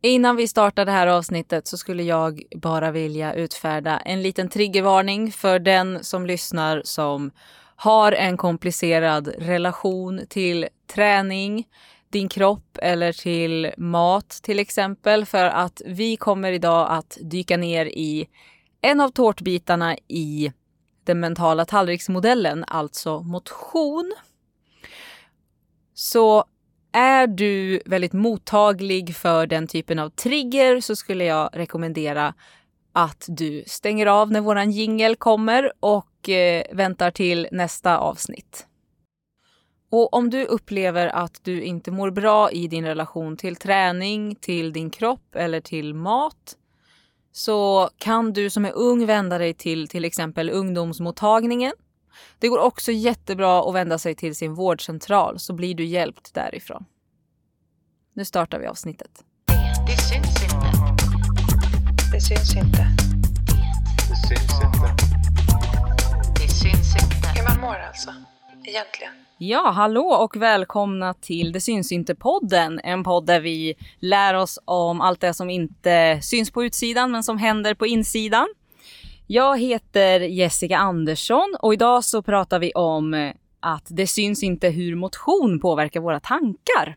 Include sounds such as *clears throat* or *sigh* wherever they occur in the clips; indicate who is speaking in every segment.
Speaker 1: Innan vi startar det här avsnittet så skulle jag bara vilja utfärda en liten triggervarning för den som lyssnar som har en komplicerad relation till träning, din kropp eller till mat till exempel. För att vi kommer idag att dyka ner i en av tårtbitarna i den mentala tallriksmodellen, alltså motion. Så är du väldigt mottaglig för den typen av trigger så skulle jag rekommendera att du stänger av när våran jingel kommer och eh, väntar till nästa avsnitt. Och om du upplever att du inte mår bra i din relation till träning, till din kropp eller till mat så kan du som är ung vända dig till till exempel ungdomsmottagningen. Det går också jättebra att vända sig till sin vårdcentral så blir du hjälpt därifrån. Nu startar vi avsnittet.
Speaker 2: Det syns inte.
Speaker 3: Det syns inte.
Speaker 4: Det syns inte.
Speaker 2: Det syns inte.
Speaker 3: Hur man mår alltså, egentligen.
Speaker 1: Ja, hallå och välkomna till Det syns inte-podden. En podd där vi lär oss om allt det som inte syns på utsidan men som händer på insidan. Jag heter Jessica Andersson och idag så pratar vi om eh, att det syns inte hur motion påverkar våra tankar.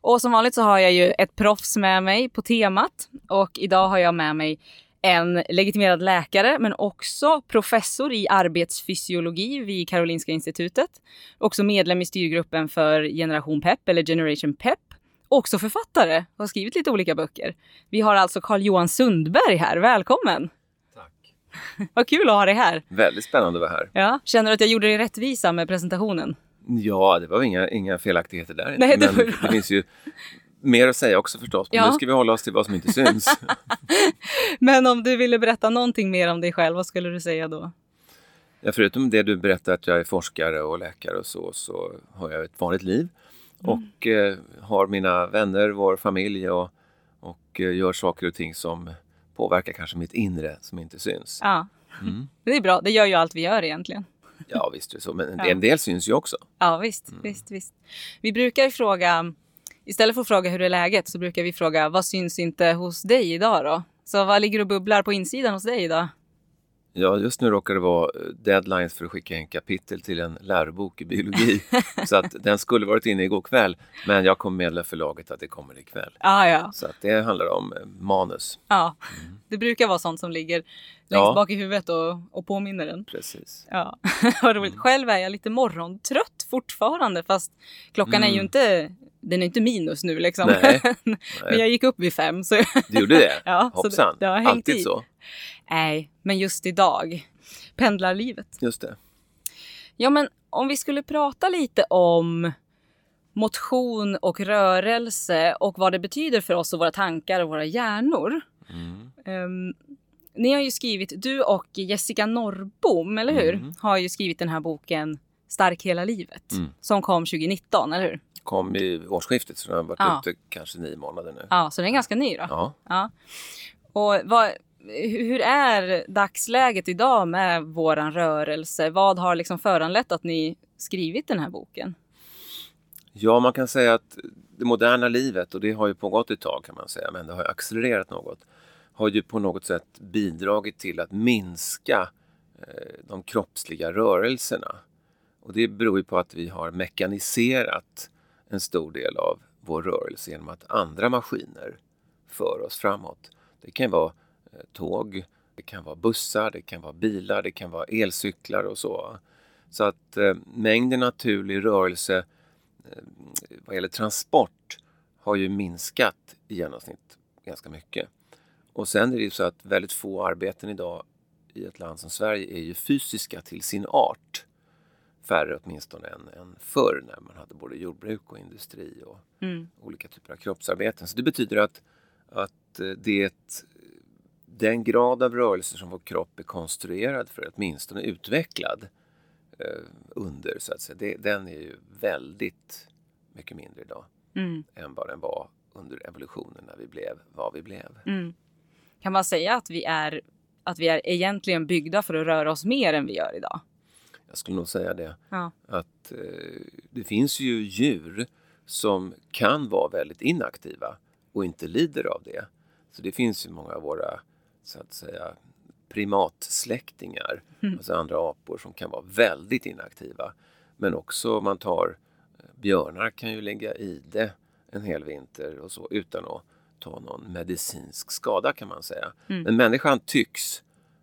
Speaker 1: Och som vanligt så har jag ju ett proffs med mig på temat och idag har jag med mig en legitimerad läkare men också professor i arbetsfysiologi vid Karolinska institutet. Också medlem i styrgruppen för Generation Pep eller Generation Pep. Också författare och har skrivit lite olika böcker. Vi har alltså Carl-Johan Sundberg här, välkommen! *laughs* Vad kul att ha dig här!
Speaker 4: Väldigt spännande att vara här.
Speaker 1: Ja, känner du att jag gjorde dig rättvisa med presentationen?
Speaker 4: Ja, det var inga, inga felaktigheter där.
Speaker 1: Nej, det
Speaker 4: Men det finns ju mer att säga också förstås. Men
Speaker 1: Ja.
Speaker 4: nu ska vi hålla oss till vad som inte syns. *laughs*
Speaker 1: Men om du ville berätta någonting mer om dig själv, vad skulle du säga då?
Speaker 4: ja, förutom det du berättar att jag är forskare och läkare och så, så har jag ett vanligt liv.
Speaker 1: Mm.
Speaker 4: Och eh, har mina vänner, vår familj och, och eh, gör saker och ting som påverkar kanske mitt inre som inte syns.
Speaker 1: Ja,
Speaker 4: Mm.
Speaker 1: det är bra. Det gör ju allt vi gör egentligen.
Speaker 4: Ja, visst är det så. Men en
Speaker 1: Ja.
Speaker 4: del- en del syns ju också.
Speaker 1: Ja, visst, visst, visst. Vi brukar ju fråga, istället för att fråga hur är läget, så brukar vi fråga vad syns inte hos dig idag då? Så vad ligger och bubblar på insidan hos dig idag?
Speaker 4: Ja, just nu råkar det vara eh, deadlines för att skicka en kapitel till en lärobok i biologi. *laughs* så att den skulle varit inne igår kväll, men jag kommer meddela förlaget att det kommer ikväll.
Speaker 1: Ah, ja,
Speaker 4: Så att det handlar om eh, manus.
Speaker 1: ja. Det brukar vara sånt som ligger längst
Speaker 4: Ja.
Speaker 1: bak i huvudet och, och påminner en.
Speaker 4: Precis.
Speaker 1: Ja, *laughs* vad roligt. Själv är jag lite morgontrött fortfarande, fast klockan är ju
Speaker 4: Mm.
Speaker 1: inte, den är inte minus nu liksom.
Speaker 4: Nej, *laughs*
Speaker 1: Men jag gick upp vid fem. Så
Speaker 4: Du gjorde det?
Speaker 1: Ja, så
Speaker 4: Hoppsan.
Speaker 1: det- det har hängt
Speaker 4: Alltid
Speaker 1: i.
Speaker 4: så.
Speaker 1: Nej, men just idag. Pendlarlivet.
Speaker 4: Just det.
Speaker 1: Ja, men om vi skulle prata lite om motion och rörelse och vad det betyder för oss och våra tankar och våra hjärnor.
Speaker 4: Mm.
Speaker 1: Ehm, ni har ju skrivit, du och Jessica Norrbom, eller hur?
Speaker 4: Mm.
Speaker 1: Har ju skrivit den här boken Stark hela livet.
Speaker 4: Mm.
Speaker 1: Som kom 2019, eller hur?
Speaker 4: Kom i årsskiftet så den har varit
Speaker 1: Ja.
Speaker 4: ute kanske nio månader nu.
Speaker 1: Ja, så den är ganska ny då.
Speaker 4: Ja.
Speaker 1: Ja. Och vad, hur är dagsläget idag med våran rörelse? Vad har liksom föranlett att ni skrivit den här boken?
Speaker 4: ja, man kan säga att det moderna livet, och det har ju pågått ett tag kan man säga, men det har ju accelererat något, har ju på något sätt bidragit till att minska eh, de kroppsliga rörelserna. Och det beror ju på att vi har mekaniserat en stor del av vår rörelse genom att andra maskiner för oss framåt. Det kan vara tåg, det kan vara bussar, det kan vara bilar, det kan vara elcyklar och så. Så att eh, mängden naturlig rörelse eh, vad gäller transport har ju minskat i genomsnitt ganska mycket. Och sen är det ju så att väldigt få arbeten idag i ett land som Sverige är ju fysiska till sin art. Färre åtminstone än, än förr när man hade både jordbruk och industri och
Speaker 1: Mm.
Speaker 4: olika typer av kroppsarbeten. Så det betyder att, att eh, det, den grad av rörelse som vår kropp är konstruerad för, åtminstone utvecklad eh, under, så att säga, det, den är ju väldigt mycket mindre idag
Speaker 1: Mm.
Speaker 4: än vad den var under evolutionen när vi blev vad vi blev.
Speaker 1: Mm. Kan man säga att vi, är, att vi är egentligen byggda för att röra oss mer än vi gör idag?
Speaker 4: Jag skulle nog säga det.
Speaker 1: Ja.
Speaker 4: Att eh, det finns ju djur som kan vara väldigt inaktiva och inte lider av det. Så det finns ju många av våra så att säga primatsläktingar, alltså andra apor som kan vara väldigt inaktiva. Men också om man tar eh, björnar kan ju lägga i det en hel vinter och så utan att ta någon medicinsk skada kan man säga. Men människan tycks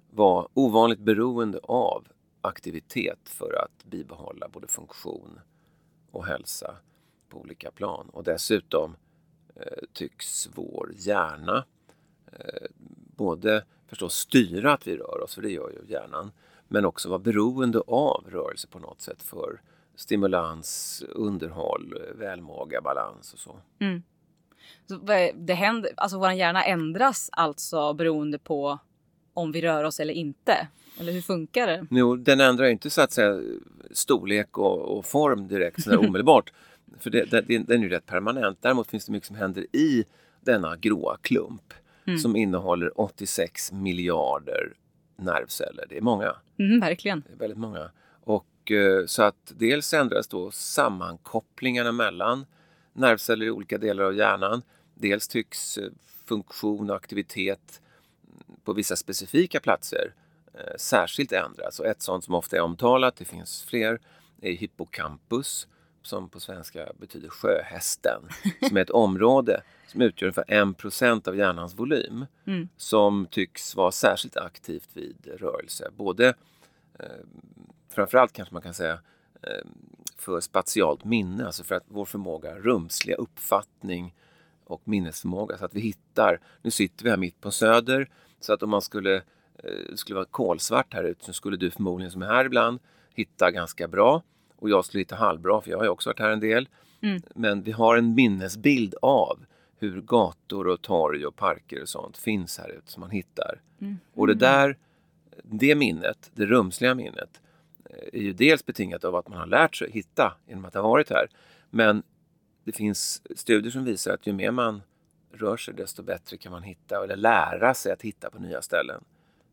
Speaker 4: vara ovanligt beroende av aktivitet för att bibehålla både funktion och hälsa på olika plan. Och dessutom eh, tycks vår hjärna eh, både förstås styra att vi rör oss, för det gör ju hjärnan, men också vara beroende av rörelse på något sätt för stimulans, underhåll, välmåga, balans och så.
Speaker 1: Så vad är- det händer, alltså vår hjärna ändras alltså beroende på om vi rör oss eller inte. Eller hur funkar det?
Speaker 4: Jo, den ändrar inte så att säga storlek och, och form direkt sådär *laughs* omedelbart. För det, det, det, den är ju rätt permanent. Däremot finns det mycket som händer i denna gråa klump som innehåller 86 miljarder nervceller. Det är många.
Speaker 1: Mm, verkligen.
Speaker 4: Det är väldigt många. Och eh, så att dels ändras då sammankopplingarna mellan nervceller i olika delar av hjärnan. Dels tycks eh, funktion och aktivitet på vissa specifika platser eh, särskilt ändras. Och ett sånt som ofta är omtalat, det finns fler, är hippocampus som på svenska betyder sjöhästen. Som är ett område som utgör ungefär 1% av hjärnans volym. Som tycks vara särskilt aktivt vid rörelse. Både framförallt kanske man kan säga eh, för spatialt minne, alltså för att vår förmåga, rumsliga uppfattning och minnesförmåga så att vi hittar, nu sitter vi här mitt på Söder så att om man skulle, eh, skulle vara kolsvart här ute så skulle du förmodligen som är här ibland hitta ganska bra och jag skulle hitta halvbra för jag har ju också varit här en del. Men vi har en minnesbild av hur gator och torg och parker och sånt finns här ute som man hittar. Och det där, det minnet, det rumsliga minnet, eh, är ju dels betingat av att man har lärt sig hitta genom att ha varit här. Men det finns studier som visar att ju mer man rör sig desto bättre kan man hitta eller lära sig att hitta på nya ställen.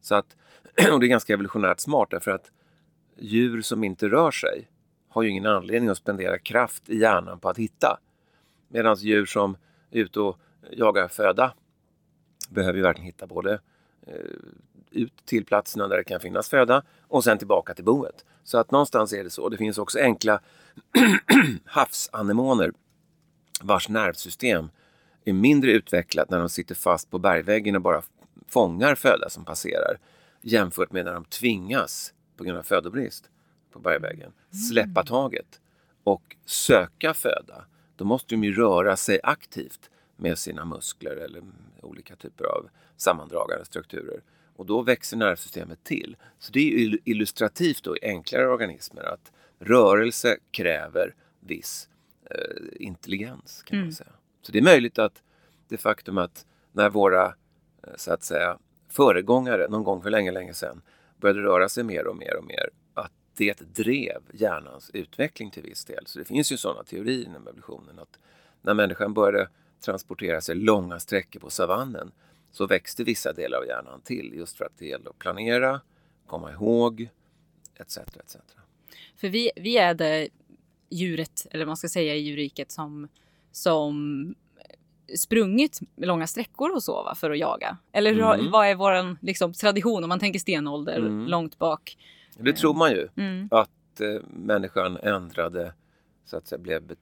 Speaker 4: Så att, *clears throat* och det är ganska evolutionärt smart därför att djur som inte rör sig har ju ingen anledning att spendera kraft i hjärnan på att hitta. Medan djur som är ute och jagar föda behöver ju verkligen hitta både eh, ut till platserna där det kan finnas föda och sen tillbaka till boet. Så att någonstans är det så. Det finns också enkla *clears throat* havsanemoner vars nervsystem är mindre utvecklat när de sitter fast på bergväggen och bara fångar föda som passerar jämfört med när de tvingas på grund av födobrist på bergväggen släppa taget och söka föda. Då måste de ju röra sig aktivt med sina muskler eller olika typer av sammandragande strukturer. Och då växer nervsystemet till. Så det är illustrativt då i enklare organismer att rörelse kräver viss eh, intelligens kan man säga. Så det är möjligt att det faktum att när våra eh, så att säga föregångare någon gång för länge, länge sedan började röra sig mer och mer och mer det drev hjärnans utveckling till viss del. Så det finns ju sådana teorier inom evolutionen att när människan började transportera sig långa sträckor på savannen så växte vissa delar av hjärnan till just för att det gällde att planera, komma ihåg etc. etc.
Speaker 1: För vi, vi är det djuret, eller man ska säga i djurriket, som, som sprungit långa sträckor och så va, för att jaga. Eller hur,
Speaker 4: Mm.
Speaker 1: vad är vår liksom, tradition om man tänker stenålder
Speaker 4: Mm.
Speaker 1: långt bak?
Speaker 4: Det tror man ju.
Speaker 1: Mm.
Speaker 4: Att eh, människan ändrade, så att säga, blev be-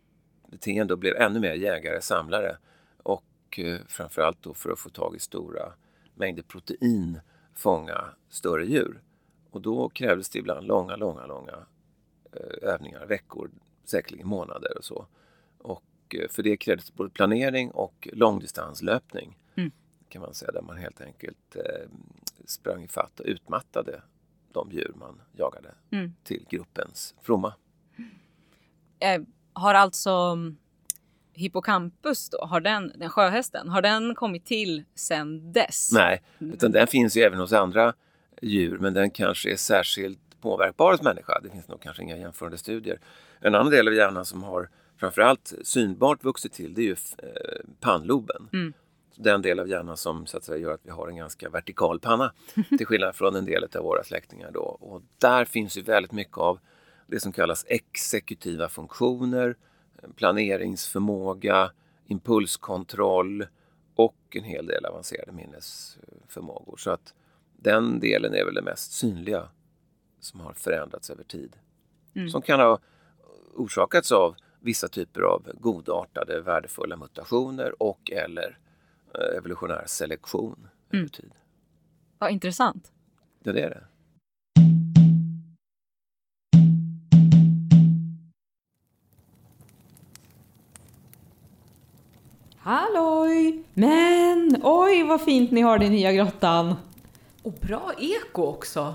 Speaker 4: beteende och blev ännu mer jägare-samlare. Och eh, framförallt då för att få tag i stora mängder protein fånga större djur. Och då krävdes det ibland långa, långa, långa eh, övningar, veckor, säkerligen månader och så. Och eh, för det krävdes både planering och långdistanslöpning
Speaker 1: Mm.
Speaker 4: kan man säga, där man helt enkelt eh, sprang ifatt och utmattade de djur man jagade
Speaker 1: Mm.
Speaker 4: till gruppens fromma.
Speaker 1: Eh, har alltså mm, hippocampus då, har den, den sjöhästen, har den kommit till sen dess?
Speaker 4: Nej, utan den finns ju även hos andra djur men den kanske är särskilt påverkbar hos människa. Det finns nog kanske inga jämförande studier. En annan del av hjärnan som har framförallt synbart vuxit till det är ju eh, pannloben.
Speaker 1: Mm.
Speaker 4: Den del av hjärnan som så att säga, gör att vi har en ganska vertikal panna *laughs* till skillnad från en del av våra släktingar. Då. Och där finns ju väldigt mycket av det som kallas exekutiva funktioner, planeringsförmåga, impulskontroll och en hel del avancerade minnesförmågor. Så att den delen är väl det mest synliga som har förändrats över tid.
Speaker 1: Mm.
Speaker 4: Som kan ha orsakats av vissa typer av godartade värdefulla mutationer och eller evolutionär selektion över
Speaker 1: Mm.
Speaker 4: tid.
Speaker 1: Vad intressant.
Speaker 4: Ja, det är det.
Speaker 5: Halloj! Men oj vad fint ni har det i nya grottan. Och bra eko också.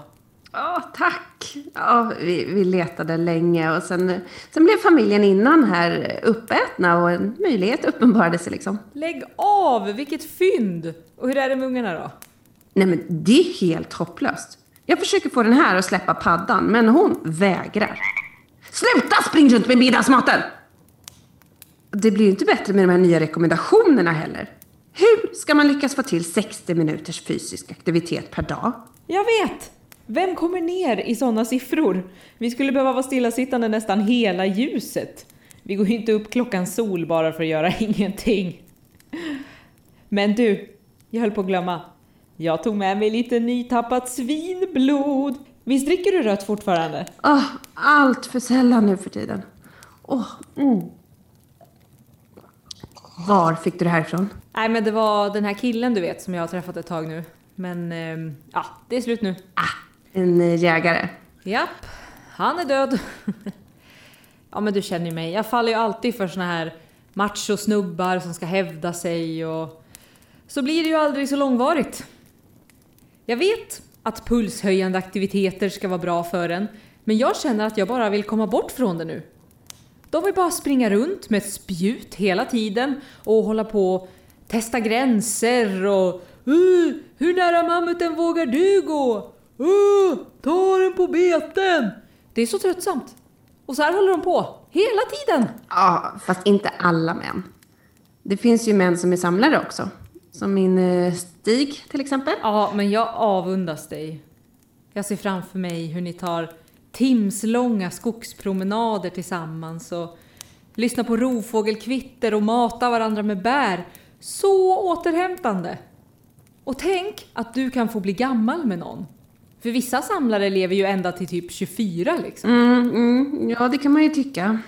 Speaker 6: Ja, tack. Ja, vi, vi letade länge och sen, sen blev familjen innan här uppätna och en möjlighet uppenbarade sig liksom.
Speaker 5: Lägg av, vilket fynd! Och hur är det med ungarna då?
Speaker 6: Nej men det är helt hopplöst. Jag försöker få den här att släppa paddan, men hon vägrar. Sluta spring runt med middagsmaten! Det blir ju inte bättre med de här nya rekommendationerna heller. Hur ska man lyckas få till 60 minuters fysisk aktivitet per dag?
Speaker 5: Jag vet! Vem kommer ner i sådana siffror? Vi skulle behöva vara stillasittande nästan hela ljuset. Vi går ju inte upp klockan sol bara för att göra *laughs* ingenting. Men du, jag höll på att glömma. Jag tog med mig lite nytappat svinblod. Visst dricker du rött fortfarande?
Speaker 6: Åh, allt för sällan nu för tiden. Åh, mm. Var fick du det här ifrån?
Speaker 5: Nej men det var den här killen du vet som jag har träffat ett tag nu. Men ehm, ja, det är slut nu.
Speaker 6: Ah, en eh, jägare.
Speaker 5: Japp, han är död. *laughs* ja men du känner ju mig, jag faller ju alltid för såna här machosnubbar som ska hävda sig och så blir det ju aldrig så långvarigt. Jag vet att pulshöjande aktiviteter ska vara bra för en, men jag känner att jag bara vill komma bort från det nu. De vill bara springa runt med ett spjut hela tiden och hålla på och testa gränser och uh, Hur nära mammuten vågar du gå? Uh, ta den på beten! Det är så tröttsamt. Och så här håller de på, hela tiden.
Speaker 6: Ja, fast inte alla män. Det finns ju män som är samlare också. Som min eh, Stig till exempel.
Speaker 5: Ja, men jag avundas dig. Jag ser framför mig hur ni tar timslånga skogspromenader tillsammans och lyssnar på rovfågelkvitter och matar varandra med bär. Så återhämtande! Och tänk att du kan få bli gammal med någon. För vissa samlare lever ju ända till typ 24 liksom.
Speaker 6: Mm, mm, ja, det kan man ju tycka.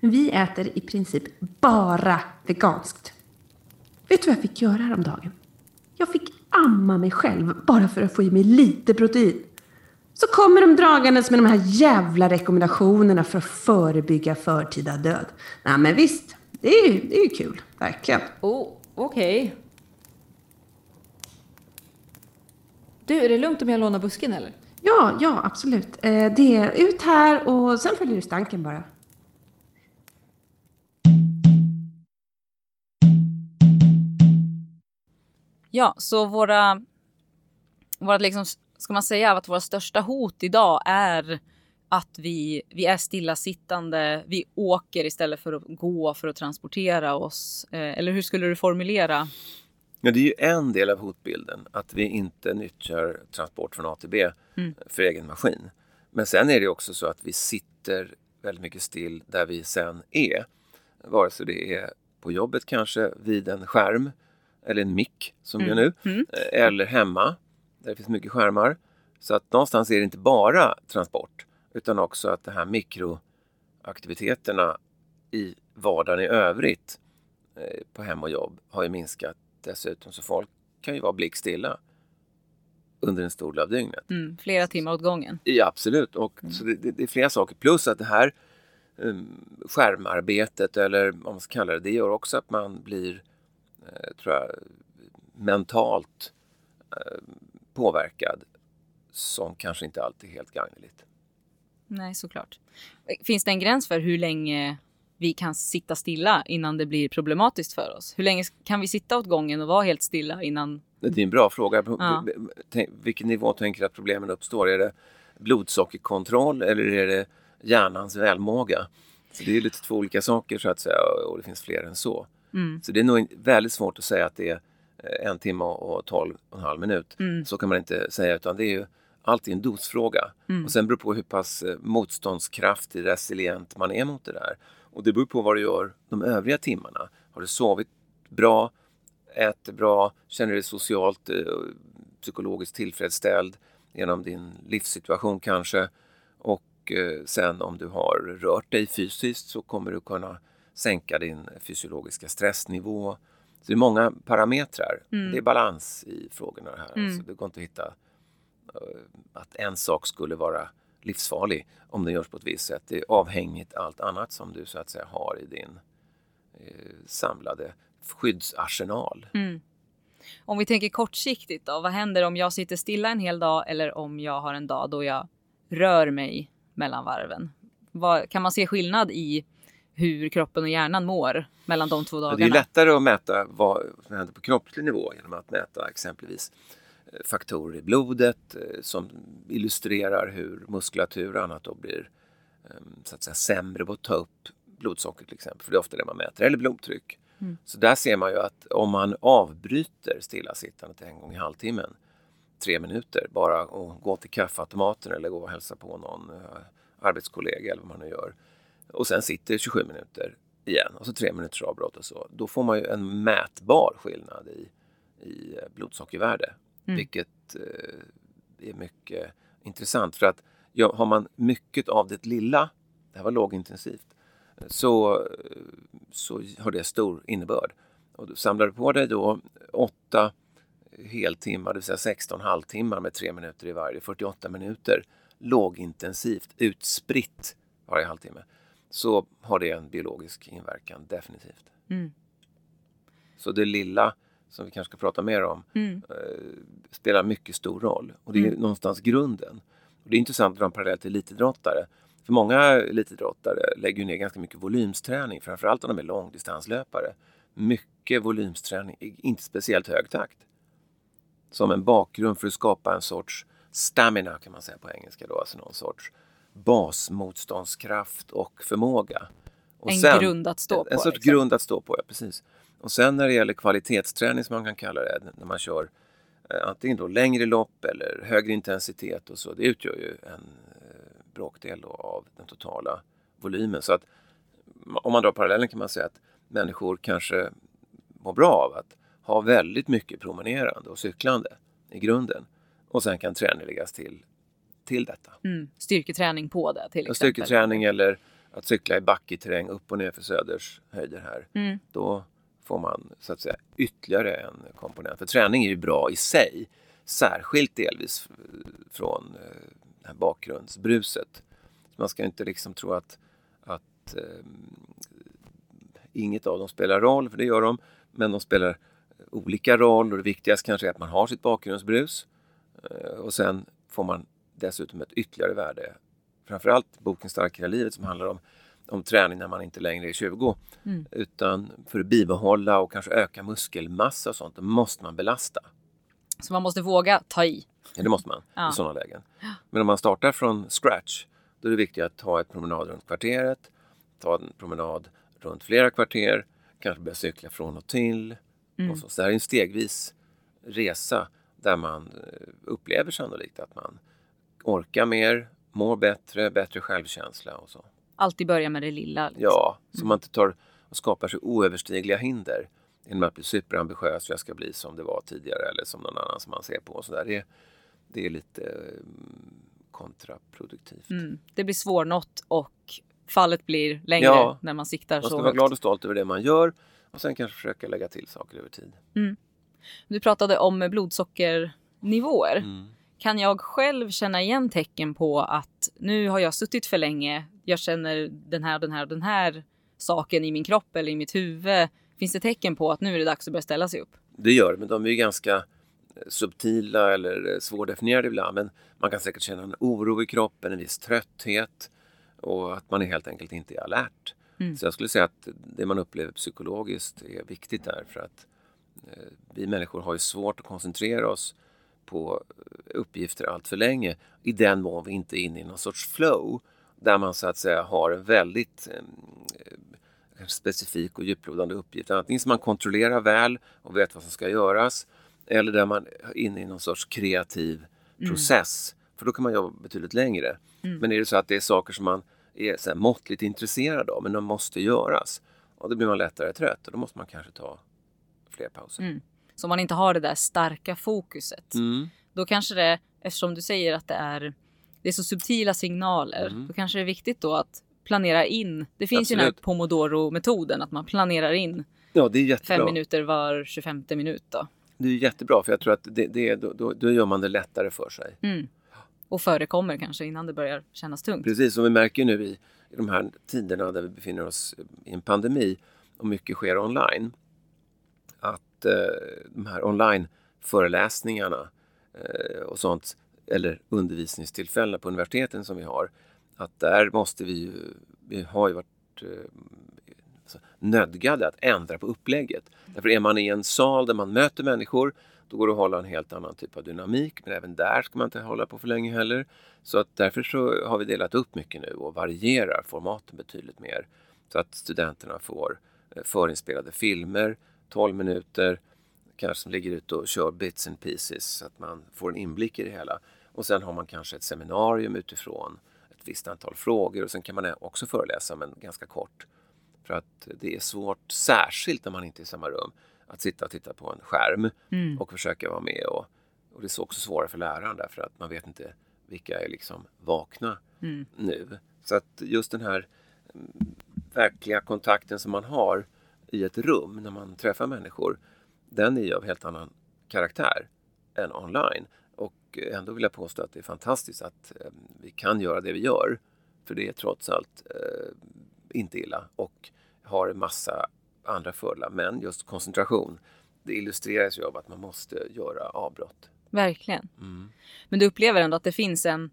Speaker 6: Men vi äter i princip bara veganskt. Vet du vad jag fick göra häromdagen? Jag fick amma mig själv bara för att få i mig lite protein. Så kommer de dragandes med de här jävla rekommendationerna för att förebygga förtida död. Nej men visst, det är ju, det är ju kul. Verkligen.
Speaker 5: Oh, okej. Du, är det lugnt om jag lånar busken eller?
Speaker 6: Ja, ja absolut. Eh, det är ut här och sen följer du stanken bara.
Speaker 1: Ja, så våra, våra liksom, ska man säga att våra största hot idag är att vi, vi är stillasittande, vi åker istället för att gå för att transportera oss. Eh, eller hur skulle du formulera?
Speaker 4: Ja, det är ju en del av hotbilden, att vi inte nyttjar transport från A till B för egen maskin. Men sen är det också så att vi sitter väldigt mycket still där vi sen är. Vare sig det är på jobbet kanske, vid en skärm eller en mick som vi gör nu, eh, eller hemma där det finns mycket skärmar. Så att någonstans är det inte bara transport utan också att de här mikroaktiviteterna i vardagen i övrigt eh, på hem och jobb har ju minskat dessutom. Så folk kan ju vara blickstilla under en stor del av dygnet.
Speaker 1: Mm, flera timmar åt gången.
Speaker 4: Ja, absolut. Och, så det, det, det är flera saker. Plus att det här um, skärmarbetet eller vad man ska kalla det, det gör också att man blir, eh, tror jag, mentalt eh, påverkad som kanske inte alltid är helt gagneligt.
Speaker 1: Nej, såklart. Finns det en gräns för hur länge vi kan sitta stilla innan det blir problematiskt för oss? Hur länge kan vi sitta åt gången och vara helt stilla innan?
Speaker 4: Det är en bra fråga.
Speaker 1: Ja.
Speaker 4: Vilken nivå tänker du att problemen uppstår? Är det blodsockerkontroll eller är det hjärnans välmåga? Så det är lite två olika saker så att säga och det finns fler än så.
Speaker 1: Mm.
Speaker 4: Så det är nog väldigt svårt att säga att det är eh, en timme och tolv och en halv minut.
Speaker 1: Mm.
Speaker 4: Så kan man inte säga utan det är ju alltid en dosfråga.
Speaker 1: Mm.
Speaker 4: Och sen beror det på hur pass eh, motståndskraftig, resilient man är mot det där. Och det beror på vad du gör de övriga timmarna. Har du sovit bra? äter bra, känner dig socialt eh, psykologiskt tillfredsställd genom din livssituation kanske. Och eh, sen om du har rört dig fysiskt så kommer du kunna sänka din fysiologiska stressnivå. Så det är många parametrar. Det är balans i frågorna här. Alltså, det går inte att hitta eh, att en sak skulle vara livsfarlig om den görs på ett visst sätt. Det är avhängigt allt annat som du så att säga har i din eh, samlade skyddsarsenal.
Speaker 1: Om vi tänker kortsiktigt då, vad händer om jag sitter stilla en hel dag eller om jag har en dag då jag rör mig mellan varven? Vad, kan man se skillnad i hur kroppen och hjärnan mår mellan de två dagarna?
Speaker 4: Det är lättare att mäta vad som händer på kroppslig nivå genom att mäta exempelvis faktorer i blodet eh, som illustrerar hur muskulatur och annat då blir eh, så att säga, sämre på att ta upp blodsocker till exempel, för det är ofta det man mäter, eller blodtryck. Så där ser man ju att om man avbryter stillasittandet en gång i halvtimmen, tre minuter, bara att gå till kaffeautomaten eller gå och hälsa på någon eh, arbetskollega eller vad man nu gör, och sen sitter 27 minuter igen och så tre minuters avbrott och så. Då får man ju en mätbar skillnad i, i eh, blodsockervärde. Vilket eh, är mycket intressant för att ja, har man mycket av det lilla, det här var lågintensivt, så, så har det stor innebörd. Och du samlar på dig då åtta heltimmar, det vill säga 16 halvtimmar med tre minuter i varje, 48 minuter lågintensivt utspritt varje halvtimme så har det en biologisk inverkan definitivt.
Speaker 1: Mm.
Speaker 4: Så det lilla som vi kanske ska prata mer om
Speaker 1: Mm.
Speaker 4: eh, spelar mycket stor roll och det är någonstans grunden. Och det är intressant att dra en parallell till elitidrottare. För många elitidrottare lägger ner ganska mycket volymsträning, framförallt om de är långdistanslöpare. Mycket volymsträning inte speciellt hög takt. Som en bakgrund för att skapa en sorts stamina kan man säga på engelska då, alltså någon sorts basmotståndskraft och förmåga. Och
Speaker 1: En grund att stå
Speaker 4: en, En
Speaker 1: på,
Speaker 4: sorts
Speaker 1: liksom.
Speaker 4: grund att stå på, ja precis. Och sen när det gäller kvalitetsträning som man kan kalla det, när man kör eh, antingen då längre lopp eller högre intensitet och så, det utgör ju en eh, bråkdel av den totala volymen. Så att om man drar parallellen kan man säga att människor kanske mår bra av att ha väldigt mycket promenerande och cyklande i grunden. Och sen kan träning läggas till, till detta.
Speaker 1: Mm. Styrketräning på det till exempel.
Speaker 4: styrketräning eller att cykla i backig terräng upp och ner för Söders höjder här.
Speaker 1: Mm.
Speaker 4: Då får man så att säga ytterligare en komponent. För träning är ju bra i sig. Särskilt delvis eh, från eh, det här bakgrundsbruset. Man ska inte liksom tro att, att eh, inget av dem spelar roll, för det gör de. Men de spelar olika roll och det viktigaste kanske är att man har sitt bakgrundsbrus. Eh, och sen får man dessutom ett ytterligare värde. Framförallt boken Starkare livet som handlar om, om träning när man inte längre är 20. Utan för att bibehålla och kanske öka muskelmassa och sånt, då måste man belasta.
Speaker 1: Så man måste våga ta i.
Speaker 4: Ja, det måste man
Speaker 1: Ja.
Speaker 4: i sådana lägen. Men om man startar från scratch, då är det viktigt att ta ett promenad runt kvarteret, ta en promenad runt flera kvarter, kanske börja cykla från och till. Och så. så det här är en stegvis resa där man eh, upplever sannolikt att man orkar mer, mår bättre, bättre självkänsla och så.
Speaker 1: Alltid börja med det lilla. Liksom.
Speaker 4: Ja, så man inte tar och skapar sig oöverstigliga hinder genom att bli superambitiös. Jag ska bli som det var tidigare eller som någon annan som man ser på. Och så där. Det, det är lite mm, kontraproduktivt.
Speaker 1: Mm. Det blir svårnått och fallet blir längre
Speaker 4: Ja.
Speaker 1: när man siktar
Speaker 4: Man
Speaker 1: så
Speaker 4: ska vara
Speaker 1: högt.
Speaker 4: glad och stolt över det man gör och sen kanske försöka lägga till saker över tid.
Speaker 1: Du pratade om blodsockernivåer.
Speaker 4: Mm.
Speaker 1: Kan jag själv känna igen tecken på att nu har jag suttit för länge, jag känner den här den här den här saken i min kropp eller i mitt huvud. Finns det tecken på att nu är det dags att börja ställa sig upp?
Speaker 4: Det gör det, men de är ju ganska eh, subtila eller eh, svårdefinierade ibland. Men man kan säkert känna en oro i kroppen, en viss trötthet och att man är helt enkelt inte är alert. Så jag skulle säga att det man upplever psykologiskt är viktigt där för att eh, vi människor har ju svårt att koncentrera oss på uppgifter allt för länge i den mån vi inte är inne i någon sorts flow där man så att säga har en väldigt eh, specifik och djuplodande uppgift. Antingen som man kontrollerar väl och vet vad som ska göras eller där man är inne i någon sorts kreativ process. För då kan man jobba betydligt längre. Men är det så att det är saker som man är så här måttligt intresserad av men de måste göras och då blir man lättare trött och då måste man kanske ta fler pauser.
Speaker 1: Mm. Så om man inte har det där starka fokuset,
Speaker 4: Mm.
Speaker 1: då kanske det, eftersom du säger att det är, det är så subtila signaler,
Speaker 4: Mm.
Speaker 1: då kanske det är viktigt då att planera in. Det finns ju den här
Speaker 4: Absolut.
Speaker 1: pomodoro-metoden, att man planerar in
Speaker 4: Ja, det är
Speaker 1: fem minuter var 25 minut då.
Speaker 4: Det är jättebra för jag tror att det, det, då, då, då gör man det lättare för sig.
Speaker 1: Mm. Och förekommer kanske innan det börjar kännas tungt.
Speaker 4: Precis som vi märker nu i, i de här tiderna där vi befinner oss i en pandemi och mycket sker online. Att eh, de här online-föreläsningarna eh, och sånt eller undervisningstillfällen på universiteten som vi har. Att där måste vi ju, vi har ju varit eh, nödgade att ändra på upplägget. Därför är man i en sal där man möter människor då går det att hålla en helt annan typ av dynamik. Men även där ska man inte hålla på för länge heller. Så att därför så har vi delat upp mycket nu och varierar formaten betydligt mer. Så att studenterna får eh, förinspelade filmer, 12 minuter, kanske som ligger ute och kör bits and pieces så att man får en inblick i det hela. Och sen har man kanske ett seminarium utifrån ett visst antal frågor och sen kan man också föreläsa men ganska kort. För att det är svårt, särskilt när man inte är i samma rum, att sitta och titta på en skärm
Speaker 1: Mm.
Speaker 4: och försöka vara med. Och, och det är så också svårare för läraren därför att man vet inte vilka är liksom vakna
Speaker 1: Mm.
Speaker 4: nu. Så att just den här mm, verkliga kontakten som man har i ett rum när man träffar människor, den är ju av helt annan karaktär än online. Och ändå vill jag påstå att det är fantastiskt att eh, vi kan göra det vi gör. För det är trots allt eh, inte illa och har en massa andra fördelar. Men just koncentration, det illustreras ju av att man måste göra avbrott.
Speaker 1: Verkligen.
Speaker 4: Mm.
Speaker 1: Men du upplever ändå att det finns en,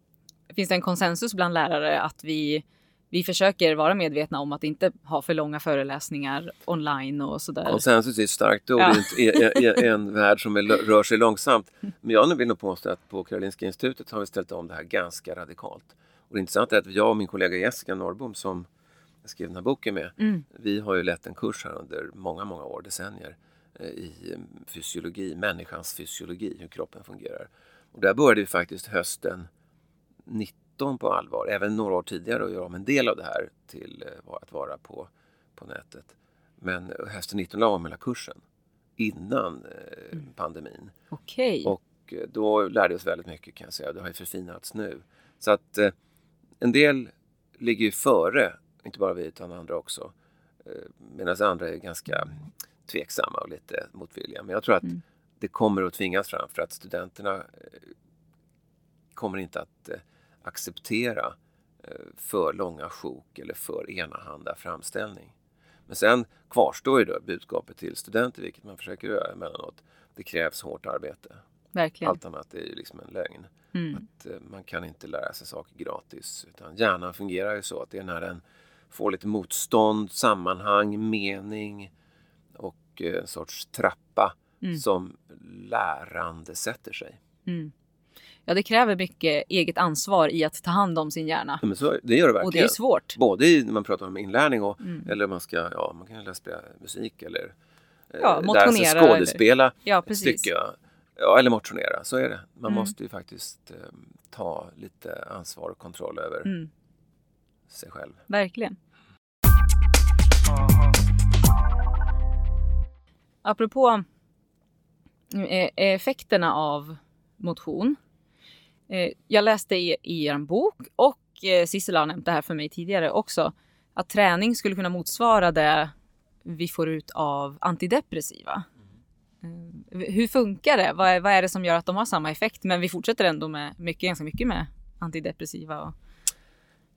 Speaker 1: finns det en konsensus bland lärare att vi, vi försöker vara medvetna om att inte ha för långa föreläsningar online och sådär.
Speaker 4: Konsensus är ett starkt ord
Speaker 1: Ja.
Speaker 4: i, i, en *laughs* värld som är, rör sig långsamt. Men jag vill nog påstå att på Karolinska institutet har vi ställt om det här ganska radikalt. Och det intressanta är att jag och min kollega Jessica Norrbom som jag skrev den här boken med,
Speaker 1: Mm.
Speaker 4: vi har ju lett en kurs här under många, många år, decennier, eh, i fysiologi, människans fysiologi, hur kroppen fungerar. Och där började vi faktiskt hösten 19 på allvar, även några år tidigare, att göra om en del av det här till eh, att vara på, på nätet. Men hösten 19 la om hela kursen innan eh, pandemin.
Speaker 1: Okej.
Speaker 4: Och eh, då lärde vi oss väldigt mycket kan jag säga. Det har ju förfinats nu. Så att eh, en del ligger ju före, inte bara vi utan andra också. Eh, Medan andra är ganska tveksamma och lite motvilliga. Men jag tror att
Speaker 1: Mm.
Speaker 4: det kommer att tvingas fram för att studenterna eh, kommer inte att acceptera eh, för långa sjok eller för enahanda framställning. Men sen kvarstår ju då budskapet till studenter, vilket man försöker göra emellanåt. Det krävs hårt arbete.
Speaker 1: Verkligen.
Speaker 4: Allt annat är ju liksom en lögn.
Speaker 1: Mm.
Speaker 4: Att eh, man kan inte lära sig saker gratis. Utan hjärnan fungerar ju så att det är när den får lite motstånd, sammanhang, mening och eh, en sorts trappa
Speaker 1: Mm.
Speaker 4: som lärande sätter sig.
Speaker 1: Mm. Ja, det kräver mycket eget ansvar i att ta hand om sin hjärna.
Speaker 4: Ja, men så, det gör det verkligen.
Speaker 1: Och det är svårt.
Speaker 4: Både när man pratar om inlärning och
Speaker 1: Mm.
Speaker 4: eller man ska, ja man kan lära spela musik eller eh,
Speaker 1: Ja,
Speaker 4: lära sig
Speaker 1: motionera eller-
Speaker 4: skådespela
Speaker 1: Ja, precis.
Speaker 4: stycke. Ja. Ja, eller motionera, så är det. Man
Speaker 1: Mm.
Speaker 4: måste ju faktiskt eh, ta lite ansvar och kontroll över
Speaker 1: Mm.
Speaker 4: sig själv.
Speaker 1: Verkligen. Apropå eh, effekterna av motion. Eh, jag läste i, i er bok och eh, Sissela har nämnt det här för mig tidigare också. Att träning skulle kunna motsvara det vi får ut av antidepressiva. Eh, hur funkar det? Vad är, vad är det som gör att de har samma effekt? Men vi fortsätter ändå med mycket, ganska mycket med antidepressiva. Och,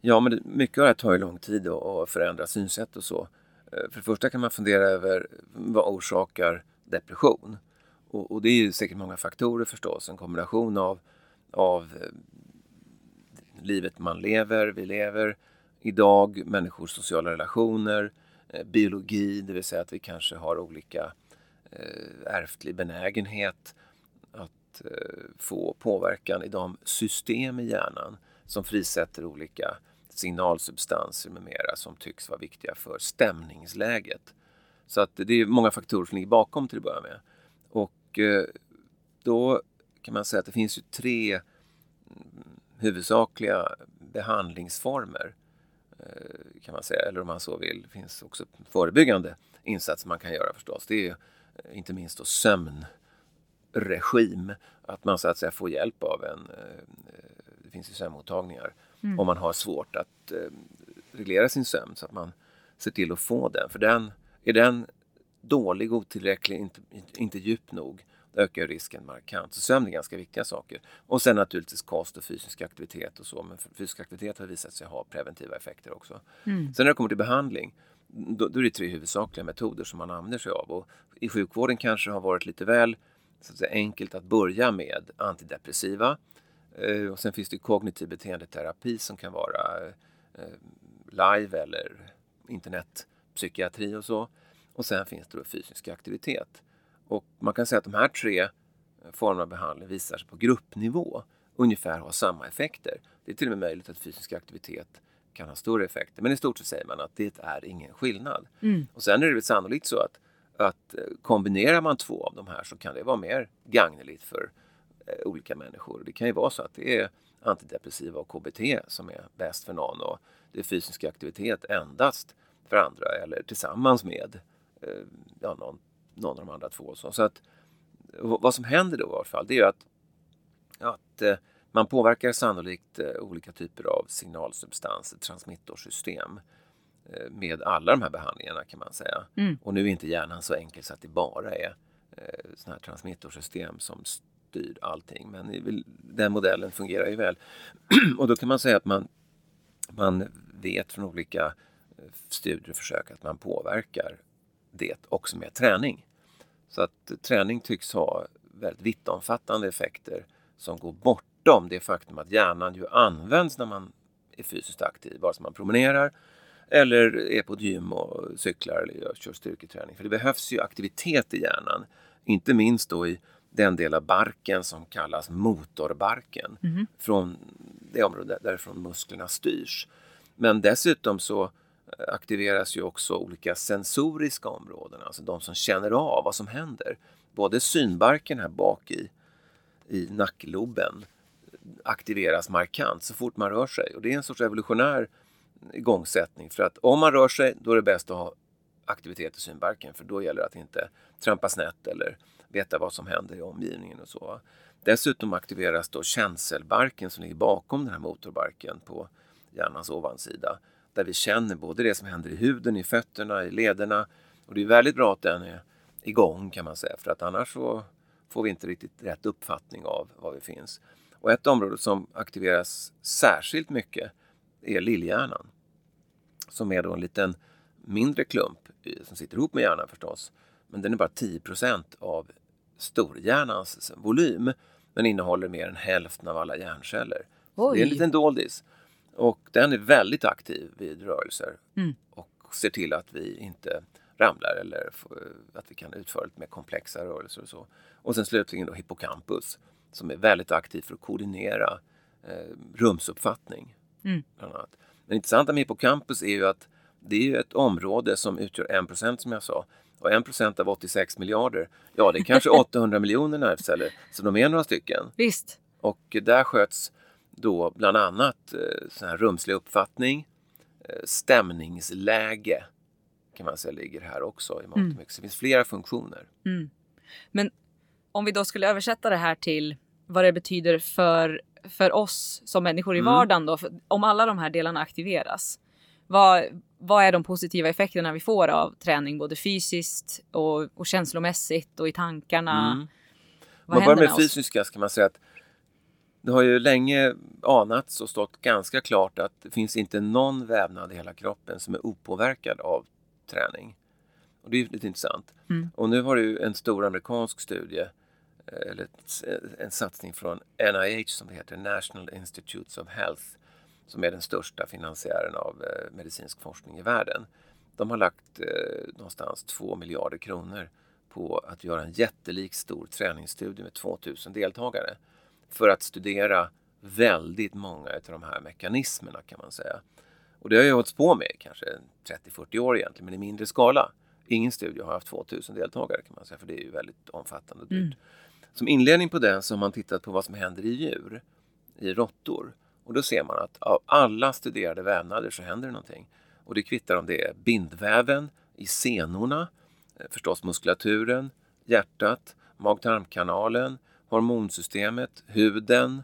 Speaker 4: Ja, men mycket av det här tar ju lång tid att förändra synsätt och så. Eh, för det första kan man fundera över vad orsakar depression? Och, och det är ju säkert många faktorer förstås. En kombination av, av eh, livet man lever, vi lever idag, människors sociala relationer, eh, biologi, det vill säga att vi kanske har olika eh, ärftlig benägenhet att få påverkan i de system i hjärnan som frisätter olika signalsubstanser med mera som tycks vara viktiga för stämningsläget. Så att det är många faktorer som ligger bakom till att börja med. Och då kan man säga att det finns ju tre mm, huvudsakliga behandlingsformer eh, kan man säga, eller om man så vill. Det finns också förebyggande insatser man kan göra förstås. Det är eh, inte minst då sömnregim, att man så att säga får hjälp av en, eh, det finns ju sömnmottagningar, om man har svårt att reglera sin sömn så att man ser till att få den. För den, är den dålig, otillräcklig, inte, inte djup nog, ökar risken markant. Så sömn är ganska viktiga saker. Och sen naturligtvis kost och fysisk aktivitet och så. Men fysisk aktivitet har visat sig ha preventiva effekter också. Sen när det kommer till behandling, då, då är det tre huvudsakliga metoder som man använder sig av. Och I sjukvården kanske har varit lite väl så att säga, enkelt att börja med antidepressiva. Eh, och sen finns det kognitiv beteendeterapi som kan vara eh, live eller internetpsykiatri och så. Och sen finns det då fysisk aktivitet. Och man kan säga att de här tre eh, formerna av behandling visar sig på gruppnivå ungefär ha samma effekter. Det är till och med möjligt att fysisk aktivitet kan ha större effekter. Men i stort sett säger man att det är ingen skillnad. Och sen är det väl sannolikt så att, att eh, kombinerar man två av de här så kan det vara mer gagneligt för eh, olika människor. Det kan ju vara så att det är antidepressiva och KBT som är bäst för någon och det är fysisk aktivitet endast för andra eller tillsammans med eh, ja, någon, någon av de andra två. Så, så att, vad som händer då i alla fall det är att, att eh, man påverkar sannolikt eh, olika typer av signalsubstanser, transmittorsystem eh, med alla de här behandlingarna kan man säga. Och nu är inte hjärnan så enkel så att det bara är sådana här transmittorsystem som styr allting. Men den modellen fungerar ju väl. *clears throat* och då kan man säga att man, man vet från olika studier och försök att man påverkar det också med träning. Så att träning tycks ha väldigt vittomfattande effekter som går bortom det faktum att hjärnan ju används när man är fysiskt aktiv, vare sig man promenerar eller är på ett gym och cyklar eller gör, kör styrketräning. För det behövs ju aktivitet i hjärnan, inte minst då i den del av barken som kallas motorbarken, från det område därifrån musklerna styrs. Men dessutom så Eh, aktiveras ju också olika sensoriska områden, alltså de som känner av vad som händer. Både synbarken här bak i, i nackloben aktiveras markant så fort man rör sig. Och det är en sorts evolutionär igångsättning. För att om man rör sig, då är det bäst att ha aktivitet i synbarken. För då gäller det att inte trampa snett eller veta vad som händer i omgivningen och så. Dessutom aktiveras då känselbarken som ligger bakom den här motorbarken på hjärnans ovansida. Där vi känner både det som händer i huden, i fötterna, i lederna. Och det är väldigt bra att den är igång kan man säga. För att annars så får vi inte riktigt rätt uppfattning av var vi finns. Och ett område som aktiveras särskilt mycket är lillhjärnan. Som är då en liten mindre klump som sitter ihop med hjärnan förstås. Men den är bara 10% av storhjärnans volym. Men innehåller mer än hälften av alla hjärnceller. Det är en liten doldis. Och den är väldigt aktiv vid rörelser. Och ser till att vi inte ramlar eller att vi kan utföra lite mer komplexa rörelser och så. Och sen slutligen då hippocampus som är väldigt aktiv för att koordinera eh, rumsuppfattning. Bland annat. Men intressanta med hippocampus är ju att det är ju ett område som utgör 1% som jag sa. Och 1% av 86 miljarder, ja det är kanske *laughs* 800 miljoner nervceller. Så de är några stycken.
Speaker 1: Visst.
Speaker 4: Och där sköts då bland annat eh, sån här rumslig uppfattning, eh, stämningsläge kan man säga ligger här också i mångt. Så det finns flera funktioner.
Speaker 1: Men om vi då skulle översätta det här till vad det betyder för, för oss som människor i
Speaker 4: Mm.
Speaker 1: vardagen då. Om alla de här delarna aktiveras. Vad, vad är de positiva effekterna vi får av träning både fysiskt och, och känslomässigt och i tankarna?
Speaker 4: Mm.
Speaker 1: Vad
Speaker 4: Om man börjar med
Speaker 1: med
Speaker 4: fysiska så kan man säga att det har ju länge anats och stått ganska klart att det finns inte någon vävnad i hela kroppen som är opåverkad av träning. Och det är ju lite intressant.
Speaker 1: Mm.
Speaker 4: Och nu har du en stor amerikansk studie, eh, eller ett- en satsning från NIH som det heter, National Institutes of Health, som är den största finansiären av eh, medicinsk forskning i världen. De har lagt eh, någonstans 2 miljarder kronor på att göra en jättelik stor träningsstudie med 2000 deltagare för att studera väldigt många av de här mekanismerna kan man säga. Och det har jag hållit på med i kanske 30-40 år egentligen, men i mindre skala. Ingen studie har haft 2000 deltagare kan man säga, för det är ju väldigt omfattande och dyrt. Som inledning på den så har man tittat på vad som händer i djur, i råttor. Och då ser man att av alla studerade vävnader så händer det någonting. Och det kvittar om det är bindväven i senorna, eh, förstås muskulaturen, hjärtat, mag-tarmkanalen, hormonsystemet, huden,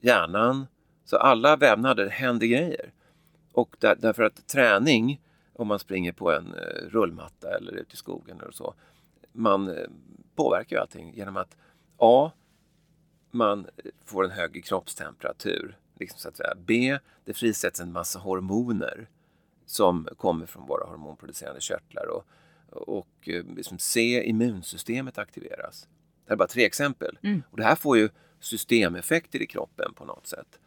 Speaker 4: hjärnan. Så alla vävnader händer grejer. Och där, därför att träning, om man springer på en eh, rullmatta eller ute i skogen eller så, man eh, påverkar ju allting genom att A. Man eh, får en högre kroppstemperatur. Liksom så att säga. B. Det frisätts en massa hormoner som kommer från våra hormonproducerande körtlar. Och, och liksom C. Immunsystemet aktiveras. Det här är bara tre exempel.
Speaker 1: Mm.
Speaker 4: Och det här får ju systemeffekter i kroppen på något sätt.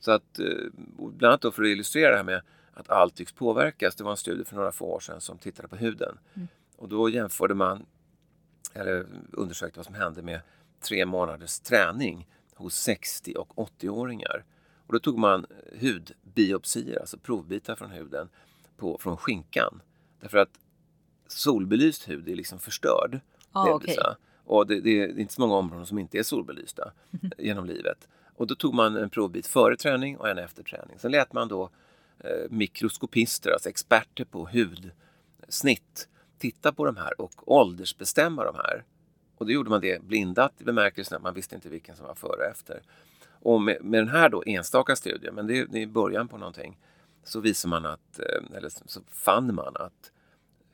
Speaker 4: Så att, eh, bland annat då för att illustrera det här med att allt tycks påverkas. Det var en studie för några få år sedan som tittade på huden. Och då jämförde man, eller undersökte vad som hände med tre månaders träning hos 60 och 80-åringar. Och då tog man hudbiopsier, alltså provbitar från huden, på, från skinkan. Därför att solbelyst hud är liksom förstörd.
Speaker 1: Ah,
Speaker 4: va? Och det, det är inte så många områden som inte är solbelysta genom livet. Och då tog man en provbit före träning och en efter träning. Sen lät man då eh, mikroskopister, alltså experter på hudsnitt, titta på de här och åldersbestämma de här. Och då gjorde man det blindat i bemärkelsen att man visste inte vilken som var före och efter. Och med, med den här då enstaka studien, men det, är- det är början på någonting, så visar man att, eh, eller så fann man att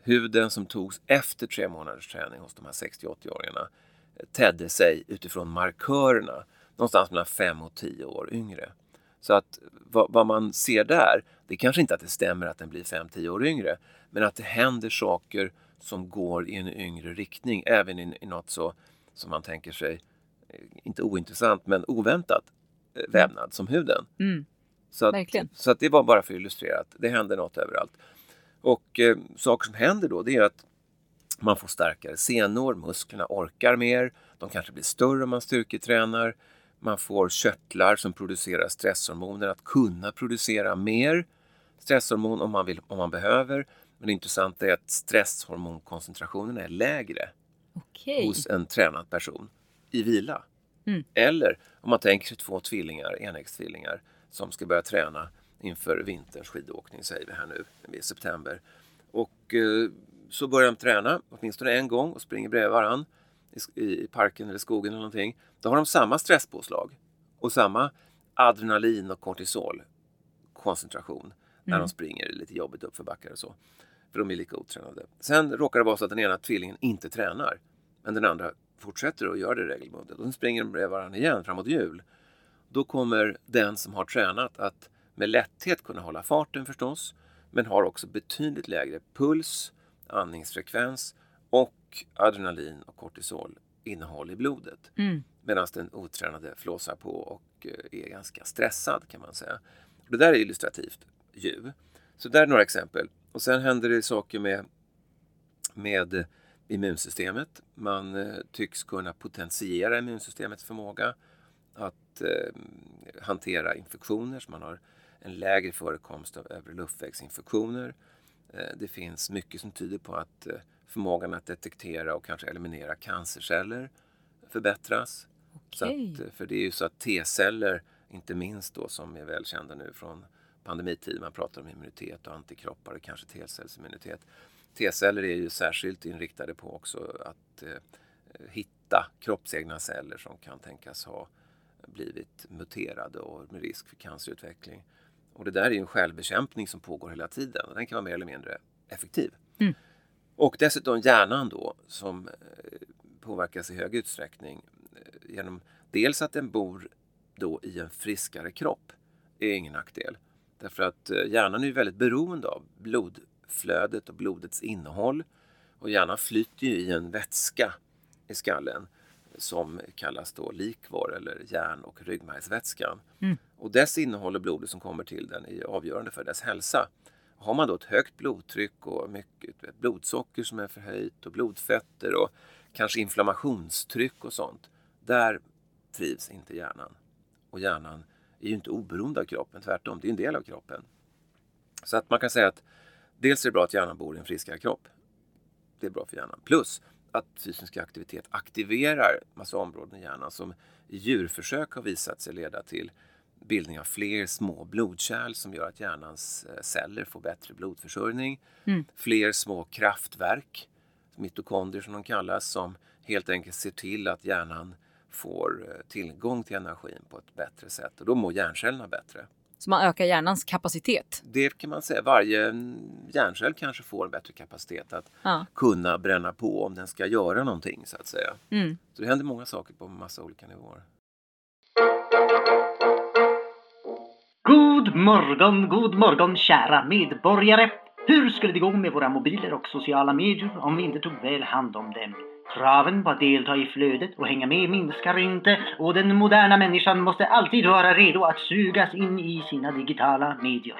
Speaker 4: huden som togs efter tre månaders träning hos de här 60-80-åringarna tedde sig utifrån markörerna någonstans mellan 5 och 10 år yngre. Så att vad, vad man ser där, det är kanske inte att det stämmer att den blir 5-10 år yngre, men att det händer saker som går i en yngre riktning, även i, i något så som man tänker sig, eh, inte ointressant, men oväntat eh, vävnad som huden.
Speaker 1: Mm.
Speaker 4: Så att,
Speaker 1: Verkligen.
Speaker 4: så att det var bara för att illustrera att det händer något överallt. Och eh, saker som händer då det är att man får starkare senor, musklerna orkar mer, de kanske blir större om man styrketränar. Man får körtlar som producerar stresshormoner att kunna producera mer stresshormon om man, vill, om man behöver. Men det intressanta är att stresshormonkoncentrationen är lägre
Speaker 1: Okej.
Speaker 4: hos en tränad person i vila.
Speaker 1: Mm.
Speaker 4: Eller om man tänker sig två tvillingar, enäggstvillingar, som ska börja träna inför vinterns skidåkning, säger vi här nu i september. Och eh, så börjar de träna åtminstone en gång och springer bredvid varann i, parken eller skogen eller någonting. Då har de samma stresspåslag och samma adrenalin och kortisolkoncentration när de springer lite jobbigt uppför backar och så. För de är lika otränade. Sen råkar det vara så att den ena tvillingen inte tränar. Men den andra fortsätter att göra det regelbundet. Och sen springer de bredvid varandra igen framåt jul. Då kommer den som har tränat att med lätthet kunna hålla farten förstås. Men har också betydligt lägre puls, andningsfrekvens och adrenalin och kortisolinnehåll i blodet.
Speaker 1: Mm.
Speaker 4: Medan den otränade flåsar på och eh, är ganska stressad kan man säga. Det där är illustrativt ju. Så där är några exempel. Och sen händer det saker med, med immunsystemet. Man eh, tycks kunna potentiera immunsystemets förmåga att eh, hantera infektioner. Så man har en lägre förekomst av övre luftvägsinfektioner. Eh, det finns mycket som tyder på att eh, förmågan att detektera och kanske eliminera cancerceller förbättras. Så
Speaker 1: Okej.
Speaker 4: att, eh, för det är ju så att T-celler, inte minst då som är välkända nu från pandemitid, man pratar om immunitet och antikroppar och kanske T-cellsimmunitet. T-celler är ju särskilt inriktade på också att eh, hitta kroppsegna celler som kan tänkas ha blivit muterade och med risk för cancerutveckling. Och det där är ju en självbekämpning som pågår hela tiden och den kan vara mer eller mindre effektiv.
Speaker 1: Mm.
Speaker 4: Och dessutom hjärnan då som eh, påverkas i hög utsträckning eh, genom dels att den bor då i en friskare kropp är ingen nackdel. Därför att eh, hjärnan är väldigt beroende av blodflödet och blodets innehåll. Och hjärnan flyter ju i en vätska i skallen som kallas då likvår eller järn och ryggmärgsvätskan.
Speaker 1: Mm.
Speaker 4: Och dess innehåll och blodet som kommer till den är avgörande för dess hälsa. Har man då ett högt blodtryck och mycket blodsocker som är förhöjt och blodfetter och kanske inflammationstryck och sånt. Där trivs inte hjärnan. Och hjärnan är ju inte oberoende av kroppen, tvärtom, det är en del av kroppen. Så att man kan säga att dels är det bra att hjärnan bor i en friskare kropp. Det är bra för hjärnan. Plus att fysisk aktivitet aktiverar massa områden i hjärnan som i djurförsök har visat sig leda till bildning av fler små blodkärl som gör att hjärnans eh, celler får bättre blodförsörjning.
Speaker 1: Mm.
Speaker 4: Fler små kraftverk, mitokondrier som de kallas, som helt enkelt ser till att hjärnan får eh, tillgång till energin på ett bättre sätt och då mår hjärncellerna bättre.
Speaker 1: Så man ökar hjärnans kapacitet.
Speaker 4: Det kan man säga. Varje hjärncell kanske får en bättre kapacitet att
Speaker 1: Ja.
Speaker 4: kunna bränna på om den ska göra någonting så att säga.
Speaker 1: Mm.
Speaker 4: Så det händer många saker på massa olika nivåer.
Speaker 7: God morgon, god morgon kära medborgare! Hur skulle det gå med våra mobiler och sociala medier om vi inte tog väl hand om dem? Kraven på att delta i flödet och hänga med minskar inte och den moderna människan måste alltid vara redo att sugas in i sina digitala medier.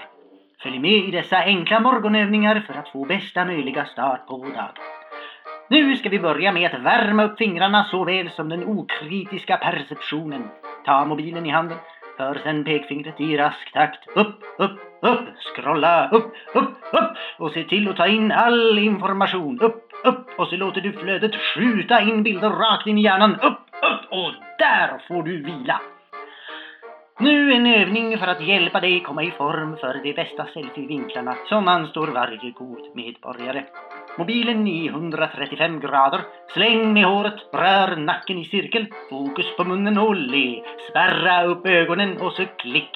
Speaker 7: Följ med i dessa enkla morgonövningar för att få bästa möjliga start på dagen. Nu ska vi börja med att värma upp fingrarna såväl som den okritiska perceptionen. Ta mobilen i handen, för sen pekfingret i rask takt. Upp, upp, upp, scrolla upp, upp, upp och se till att ta in all information. Upp, upp och så låter du flödet skjuta in bilder rakt in i hjärnan. Upp, upp och där får du vila. Nu en övning för att hjälpa dig komma i form för de bästa selfievinklarna som anstår varje god medborgare. Mobilen i 135 grader. Släng med håret, rör nacken i cirkel. Fokus på munnen och le. Spärra upp ögonen och så klick.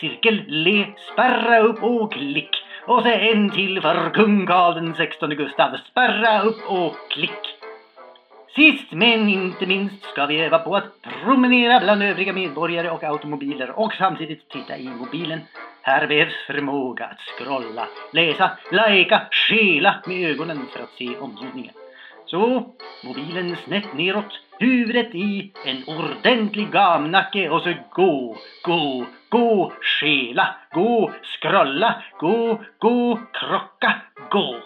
Speaker 7: Cirkel, le, spärra upp och klick. Och så en till för kung Karl den 16 Gustav. Spärra upp och klick. Sist men inte minst ska vi öva på att promenera bland övriga medborgare och automobiler och samtidigt titta i mobilen. Här behövs förmåga att scrolla, läsa, lajka, skela med ögonen för att se omgivningen. Så, mobilen snett neråt, huvudet i en ordentlig gamnacke och så gå, gå, gå, skela, gå, skrolla, gå, gå, krocka, gå.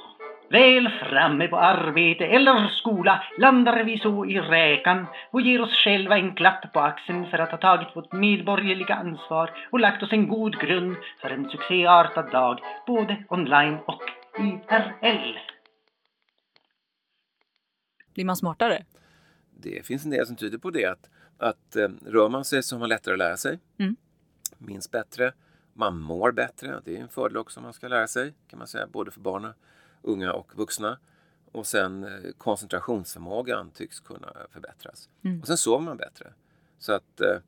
Speaker 7: Väl framme på arbete eller skola landar vi så i räkan och ger oss själva en klapp på axeln för att ha tagit vårt medborgerliga ansvar och lagt oss en god grund för en succéartad dag både online och IRL.
Speaker 1: Blir man smartare?
Speaker 4: Det finns en del som tyder på det att, att eh, rör man sig så har man lättare att lära sig.
Speaker 1: Mm.
Speaker 4: Minns bättre. Man mår bättre. Det är en fördel också om man ska lära sig kan man säga. Både för barn, unga och vuxna. Och sen eh, koncentrationsförmågan tycks kunna förbättras.
Speaker 1: Mm.
Speaker 4: Och sen sover man bättre. Så att eh,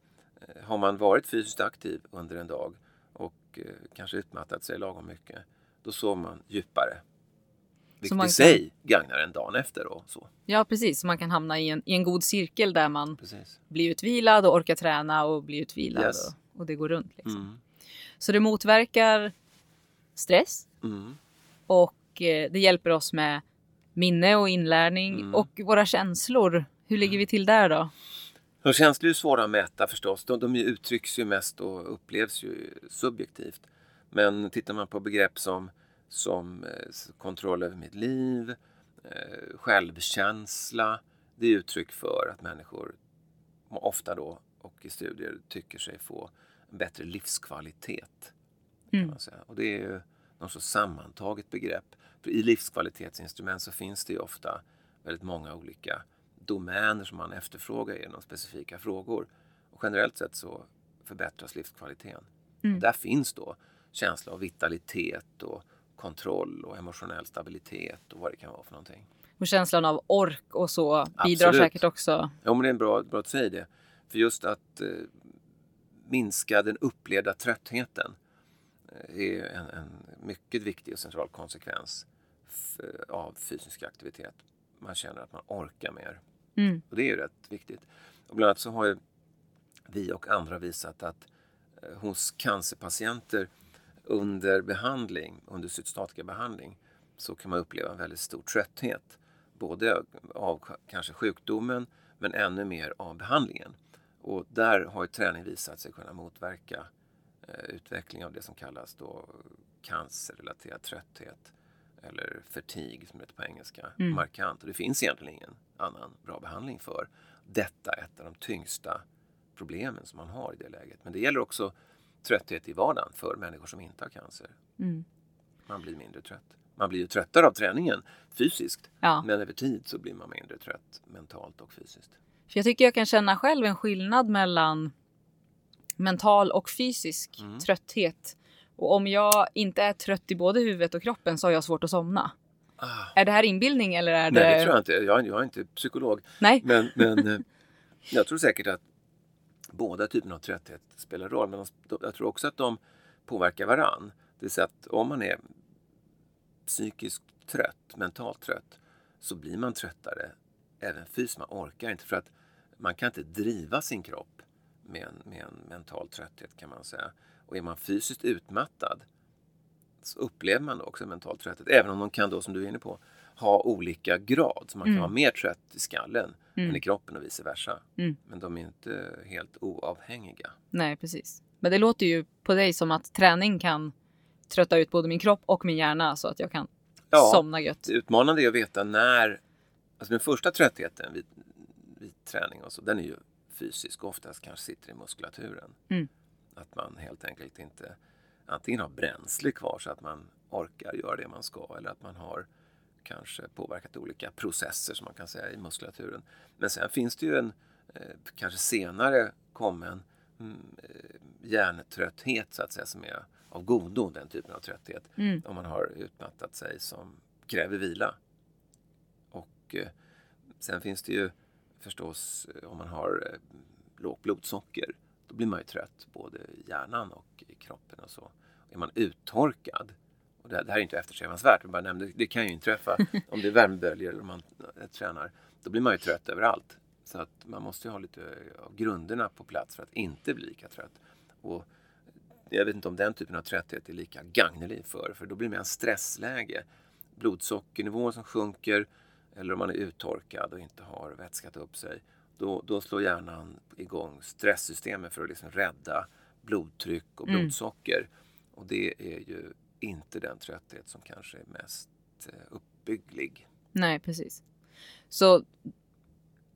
Speaker 4: har man varit fysiskt aktiv under en dag och eh, kanske utmattat sig lagom mycket. Då sover man djupare. Vilket
Speaker 1: man
Speaker 4: i
Speaker 1: kan-
Speaker 4: sig gagnar en dagen efter och så.
Speaker 1: Ja, precis. Så man kan hamna i en, i en god cirkel där man
Speaker 4: Precis.
Speaker 1: blir utvilad och orkar träna och blir utvilad
Speaker 4: Yes.
Speaker 1: och, och det går runt. Liksom.
Speaker 4: Mm.
Speaker 1: Så det motverkar stress
Speaker 4: Mm.
Speaker 1: och eh, det hjälper oss med minne och inlärning
Speaker 4: Mm.
Speaker 1: och våra känslor. Hur ligger vi till där då?
Speaker 4: Och känslor är ju svåra att mäta förstås. De, de uttrycks ju mest och upplevs ju subjektivt. Men tittar man på begrepp som, som eh, kontroll över mitt liv, eh, självkänsla. Det är uttryck för att människor ofta då och i studier tycker sig få en bättre livskvalitet. Kan
Speaker 1: Mm.
Speaker 4: man säga. Och det är ju något så sammantaget begrepp. För I livskvalitetsinstrument så finns det ju ofta väldigt många olika domäner som man efterfrågar genom specifika frågor. Och generellt sett så förbättras livskvaliteten.
Speaker 1: Mm.
Speaker 4: Där finns då känsla av vitalitet och kontroll och emotionell stabilitet och vad det kan vara för någonting.
Speaker 1: Och känslan av ork och så bidrar
Speaker 4: Absolut.
Speaker 1: säkert också.
Speaker 4: Ja, men det är bra, bra att säga det. För just att eh, minska den upplevda tröttheten eh, är en, en mycket viktig och central konsekvens av fysisk aktivitet. Man känner att man orkar mer.
Speaker 1: Mm.
Speaker 4: Och det är ju rätt viktigt. Och bland annat så har ju vi och andra visat att eh, hos cancerpatienter under behandling, under cytostatika behandling, så kan man uppleva en väldigt stor trötthet. Både av kanske sjukdomen men ännu mer av behandlingen. Och där har ju träning visat sig kunna motverka eh, utveckling av det som kallas då cancerrelaterad trötthet eller fatigue som det heter på engelska,
Speaker 1: Mm.
Speaker 4: markant. Och det finns egentligen ingen annan bra behandling för detta, ett av de tyngsta problemen som man har i det läget. Men det gäller också trötthet i vardagen för människor som inte har cancer.
Speaker 1: Mm.
Speaker 4: Man blir mindre trött. Man blir ju tröttare av träningen fysiskt,
Speaker 1: Ja.
Speaker 4: men över tid så blir man mindre trött mentalt och fysiskt.
Speaker 1: För jag tycker jag kan känna själv en skillnad mellan mental och fysisk
Speaker 4: Mm.
Speaker 1: trötthet. Och om jag inte är trött i både huvudet och kroppen så har jag svårt att somna. Är det här inbildning eller är det...
Speaker 4: Nej, det tror jag inte. Jag, jag är inte psykolog.
Speaker 1: Nej.
Speaker 4: Men, men *laughs* eh, jag tror säkert att båda typerna av trötthet spelar roll. Men de- jag tror också att de påverkar varann. Det vill säga att om man är psykiskt trött, mentalt trött, så blir man tröttare även fysiskt. Man orkar inte för att man kan inte driva sin kropp med en, med en mental trötthet kan man säga. Och är man fysiskt utmattad så upplever man också mental trötthet. Även om de kan då, som du är inne på, ha olika grad. Så man kan
Speaker 1: Mm.
Speaker 4: vara mer trött i skallen
Speaker 1: Mm.
Speaker 4: än i kroppen och vice versa.
Speaker 1: Mm.
Speaker 4: Men de är inte helt oavhängiga.
Speaker 1: Nej, precis. Men det låter ju på dig som att träning kan trötta ut både min kropp och min hjärna så att jag kan
Speaker 4: Ja.
Speaker 1: somna gött.
Speaker 4: Det utmanande är att veta när... Alltså den första tröttheten vid, vid träning och så, den är ju fysisk och oftast kanske sitter i muskulaturen.
Speaker 1: Mm.
Speaker 4: Att man helt enkelt inte antingen har bränsle kvar så att man orkar göra det man ska eller att man har kanske påverkat olika processer som man kan säga i muskulaturen. Men sen finns det ju en eh, kanske senare kommen mm, eh, hjärntrötthet så att säga som är av godo, den typen av trötthet.
Speaker 1: Mm.
Speaker 4: Om man har utmattat sig som kräver vila. Och eh, sen finns det ju förstås om man har lågt blodsocker då blir man ju trött både i hjärnan och i kroppen och så. Är man uttorkad och det, här är inte eftersträvansvärt, jag bara nämnde, det kan ju inträffa *laughs* om det är värmeböljor eller om man tränar. Då blir man ju trött överallt. Så att man måste ju ha lite av grunderna på plats för att inte bli lika trött. Och jag vet inte om den typen av trötthet är lika gagnelig för, för då blir det mer en stressläge. Blodsockernivån som sjunker eller om man är uttorkad och inte har vätskat upp sig. Då, då slår hjärnan igång stresssystemet för att liksom rädda blodtryck och
Speaker 1: Mm.
Speaker 4: blodsocker. Och det är ju inte den trötthet som kanske är mest eh, uppbygglig.
Speaker 1: Nej, precis. Så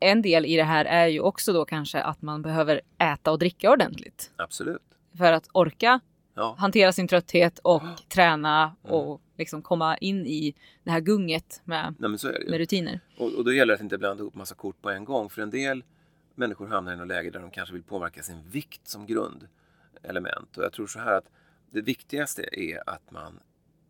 Speaker 1: en del i det här är ju också då kanske att man behöver äta och dricka ordentligt.
Speaker 4: Absolut.
Speaker 1: För att orka
Speaker 4: Ja,
Speaker 1: hantera sin trötthet och träna
Speaker 4: Mm.
Speaker 1: och liksom komma in i det här gunget med,
Speaker 4: Nej,
Speaker 1: med rutiner.
Speaker 4: Och, och då gäller det att inte blanda ihop massa kort på en gång. För en del människor hamnar i något läge där de kanske vill påverka sin vikt som grundelement. Och jag tror så här att det viktigaste är att man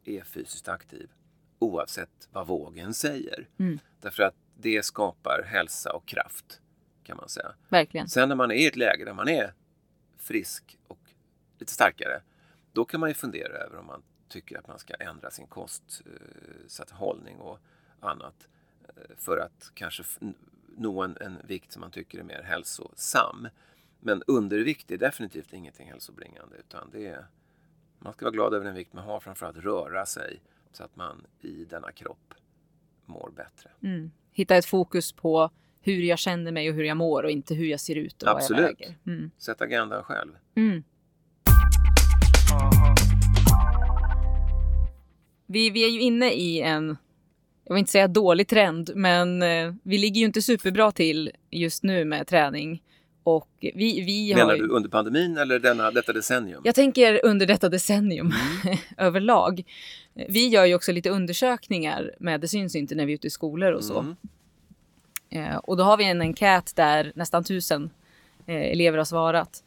Speaker 4: är fysiskt aktiv oavsett vad vågen säger.
Speaker 1: Mm.
Speaker 4: Därför att det skapar hälsa och kraft kan man säga.
Speaker 1: Verkligen.
Speaker 4: Sen när man är i ett läge där man är frisk och lite starkare, då kan man ju fundera över om man tycker att man ska ändra sin kost, eh, så att hållning och annat eh, för att kanske nå en, en vikt som man tycker är mer hälsosam. Men undervikt är definitivt ingenting hälsobringande utan det är, man ska vara glad över den vikt man har, framförallt röra sig så att man i denna kropp mår bättre.
Speaker 1: Mm. Hitta ett fokus på hur jag känner mig och hur jag mår och inte hur jag ser ut och
Speaker 4: Absolut.
Speaker 1: vad jag väger. Mm.
Speaker 4: Sätt agendan själv.
Speaker 1: Mm. Vi, vi är ju inne i en, jag vill inte säga dålig trend, men eh, vi ligger ju inte superbra till just nu med träning. Och vi, vi
Speaker 4: Menar du under pandemin eller denna, detta decennium?
Speaker 1: Jag tänker under detta decennium *laughs* överlag. Vi gör ju också lite undersökningar med Det syns inte när vi är ute i skolor och så.
Speaker 4: Mm.
Speaker 1: Eh, och då har vi en enkät där nästan tusen eh, elever har svarat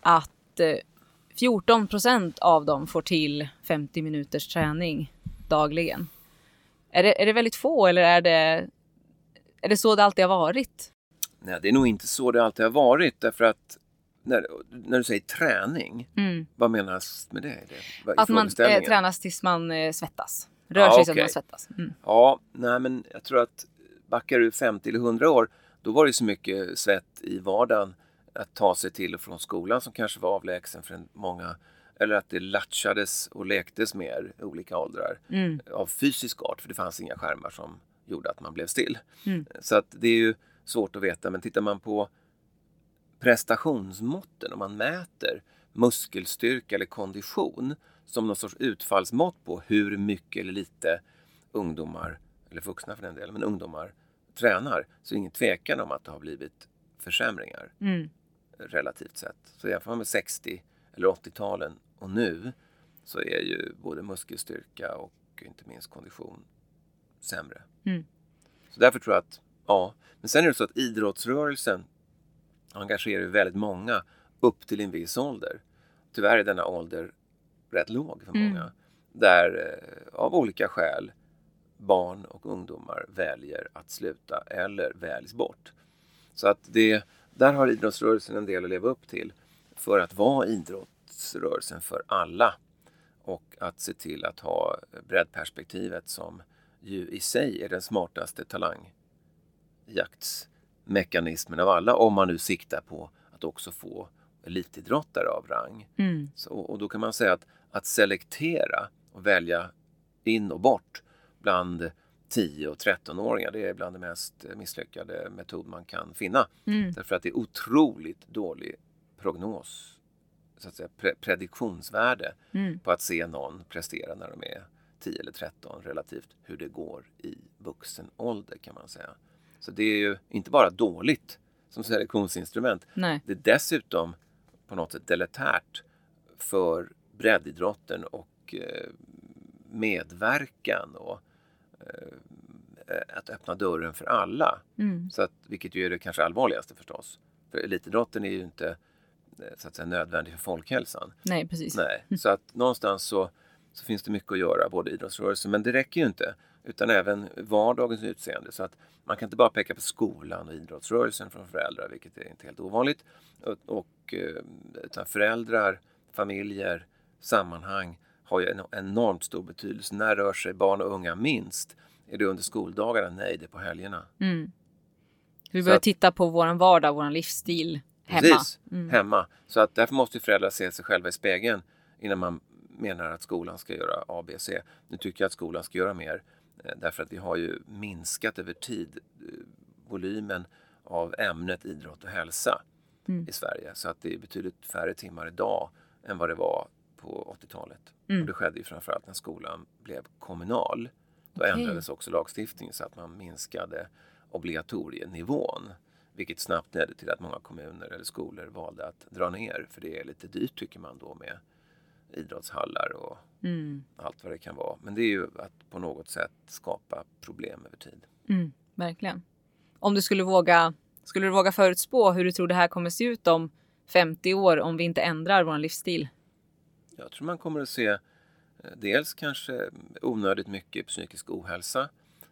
Speaker 1: att eh, 14 procent av dem får till 50 minuters träning dagligen. Är det, är det väldigt få eller är det, är det så det alltid har varit?
Speaker 4: Nej, det är nog inte så det alltid har varit därför att när, när du säger träning,
Speaker 1: Mm.
Speaker 4: vad menas med det? det
Speaker 1: Att man eh, tränas tills man eh, svettas. Rör
Speaker 4: Ja,
Speaker 1: sig så att man svettas. Mm.
Speaker 4: Ja, nej men jag tror att backar du 50 eller 100 år, då var det så mycket svett i vardagen att ta sig till och från skolan som kanske var avlägsen för en- många. Eller att det latchades och lektes mer i olika åldrar
Speaker 1: Mm.
Speaker 4: av fysisk art, för det fanns inga skärmar som gjorde att man blev still.
Speaker 1: Mm.
Speaker 4: Så att det är ju svårt att veta, men tittar man på prestationsmåtten, om man mäter muskelstyrka eller kondition som någon sorts utfallsmått på hur mycket eller lite ungdomar, eller vuxna för den delen, men ungdomar tränar, så är det ingen tvekan om att det har blivit försämringar
Speaker 1: Mm.
Speaker 4: relativt sett. Så jämför man med 60 eller 80-talen och nu så är ju både muskelstyrka och inte minst kondition sämre.
Speaker 1: Mm.
Speaker 4: Så därför tror jag att, ja. Men sen är det så att idrottsrörelsen engagerar väldigt många upp till en viss ålder. Tyvärr är denna ålder rätt låg för
Speaker 1: Mm.
Speaker 4: många. Där eh, av olika skäl barn och ungdomar väljer att sluta eller väljs bort. Så att det, där har idrottsrörelsen en del att leva upp till för att vara idrottsrörelsen för alla och att se till att ha breddperspektivet som ju i sig är den smartaste talangjaktsmekanismen av alla om man nu siktar på att också få elitidrottare av rang.
Speaker 1: Mm.
Speaker 4: Så, och då kan man säga att att selektera och välja in och bort bland 10 och 13-åringar det är bland det mest misslyckade metod man kan finna.
Speaker 1: Mm.
Speaker 4: Därför att det är otroligt dålig prognos, så att säga, pre- prediktionsvärde
Speaker 1: Mm.
Speaker 4: på att se någon prestera när de är 10 eller 13 relativt hur det går i vuxen ålder kan man säga. Så det är ju inte bara dåligt som selektionsinstrument,
Speaker 1: Nej.
Speaker 4: det är dessutom på något sätt deletärt för breddidrotten och eh, medverkan och eh, att öppna dörren för alla.
Speaker 1: Mm.
Speaker 4: Så att, vilket ju är det kanske allvarligaste förstås. För elitidrotten är ju inte eh, så att säga, nödvändig för folkhälsan.
Speaker 1: Nej, precis.
Speaker 4: Nej. Så att någonstans så, så finns det mycket att göra, både i idrottsrörelsen, men det räcker ju inte. Utan även vardagens utseende. Så att man kan inte bara peka på skolan och idrottsrörelsen från föräldrar, vilket är inte helt ovanligt. Och, och, eh, utan föräldrar, familjer, sammanhang har ju en enormt stor betydelse. När rör sig barn och unga minst? Är det under skoldagarna? Nej, det är på helgerna.
Speaker 1: Mm. Vi
Speaker 4: att-
Speaker 1: titta på våran vardag, våran livsstil hemma.
Speaker 4: Precis,
Speaker 1: Mm.
Speaker 4: hemma. Så att därför måste ju föräldrar se sig själva i spegeln innan man menar att skolan ska göra A, B, C. Nu tycker jag att skolan ska göra mer därför att vi har ju minskat över tid eh, volymen av ämnet idrott och hälsa
Speaker 1: Mm.
Speaker 4: i Sverige. Så att det är betydligt färre timmar idag än vad det var på 80-talet.
Speaker 1: Mm.
Speaker 4: Och det skedde ju framförallt när skolan blev kommunal. Då
Speaker 1: Okej.
Speaker 4: ändrades också lagstiftningen så att man minskade obligatorienivån. Vilket snabbt ledde till att många kommuner eller skolor valde att dra ner. För det är lite dyrt tycker man då med idrottshallar och
Speaker 1: Mm.
Speaker 4: allt vad det kan vara. Men det är ju att på något sätt skapa problem över tid.
Speaker 1: Mm. Verkligen. Om du skulle våga, skulle du våga förutspå hur du tror det här kommer se ut om 50 år om vi inte ändrar vår livsstil?
Speaker 4: Jag tror man kommer att se eh, dels kanske onödigt mycket psykisk ohälsa.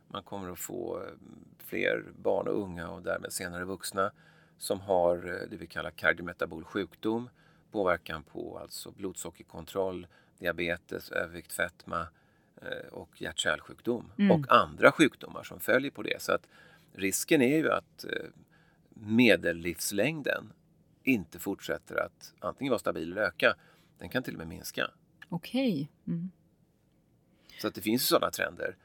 Speaker 4: Man kommer att få eh, fler barn och unga och därmed senare vuxna som har eh, det vi kallar kardiometabol sjukdom, påverkan på alltså blodsockerkontroll, diabetes, övervikt, fetma eh, och hjärt-kärlsjukdom
Speaker 1: Mm.
Speaker 4: och andra sjukdomar som följer på det. Så att risken är ju att eh, medellivslängden inte fortsätter att antingen vara stabil eller öka. Den kan till och med minska.
Speaker 1: Okej. Mm.
Speaker 4: Så att det finns sådana trender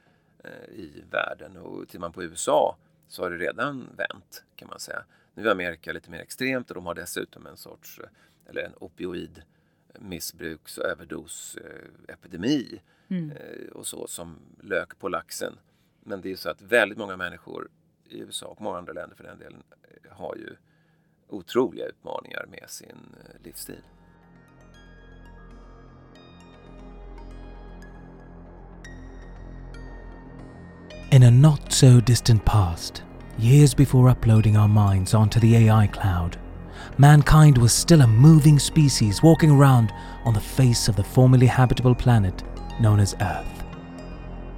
Speaker 4: eh, i världen och tittar man på USA så har det redan vänt kan man säga. Nu är Amerika lite mer extremt och de har dessutom en sorts, eller en opioid missbruks och överdosepidemi
Speaker 1: Mm.
Speaker 4: eh, och så som lök på laxen. Men det är ju så att väldigt många människor i USA och många andra länder för den delen eh, har ju otroliga utmaningar med sin eh, livsstil.
Speaker 8: In a not so distant past, years before uploading our minds onto the AI cloud, mankind was still a moving species walking around on the face of the formerly habitable planet known as Earth.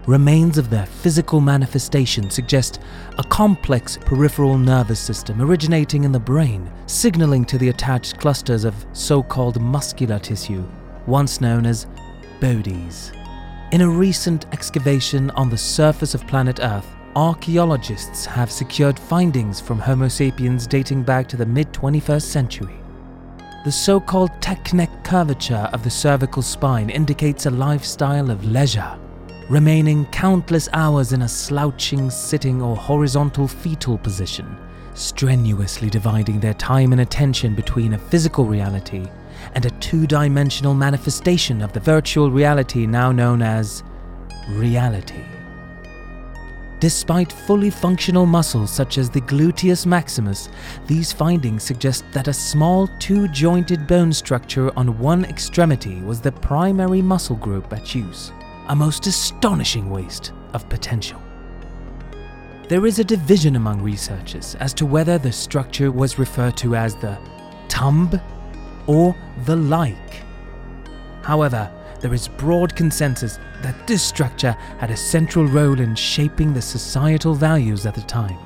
Speaker 8: Remains of their physical manifestation suggest a complex peripheral nervous system originating in the brain, signaling to the attached clusters of so called muscular tissue, once known as bodies. In a recent excavation on the surface of planet Earth, archaeologists have secured findings from Homo sapiens dating back to the mid 21st century. The so called tech-neck curvature of the cervical spine indicates a lifestyle of leisure, remaining countless hours in a slouching, sitting, or horizontal fetal position, strenuously dividing their time and attention between a physical reality and a two dimensional manifestation of the virtual reality now known as reality. Despite fully functional muscles such as the gluteus maximus, these findings suggest that a small two jointed bone structure on one extremity was the primary muscle group at use. A most astonishing waste of potential. There is a division among researchers as to whether the structure was referred to as the tumb or the like. However, there is broad consensus that this structure had a central role in shaping the societal values at the time.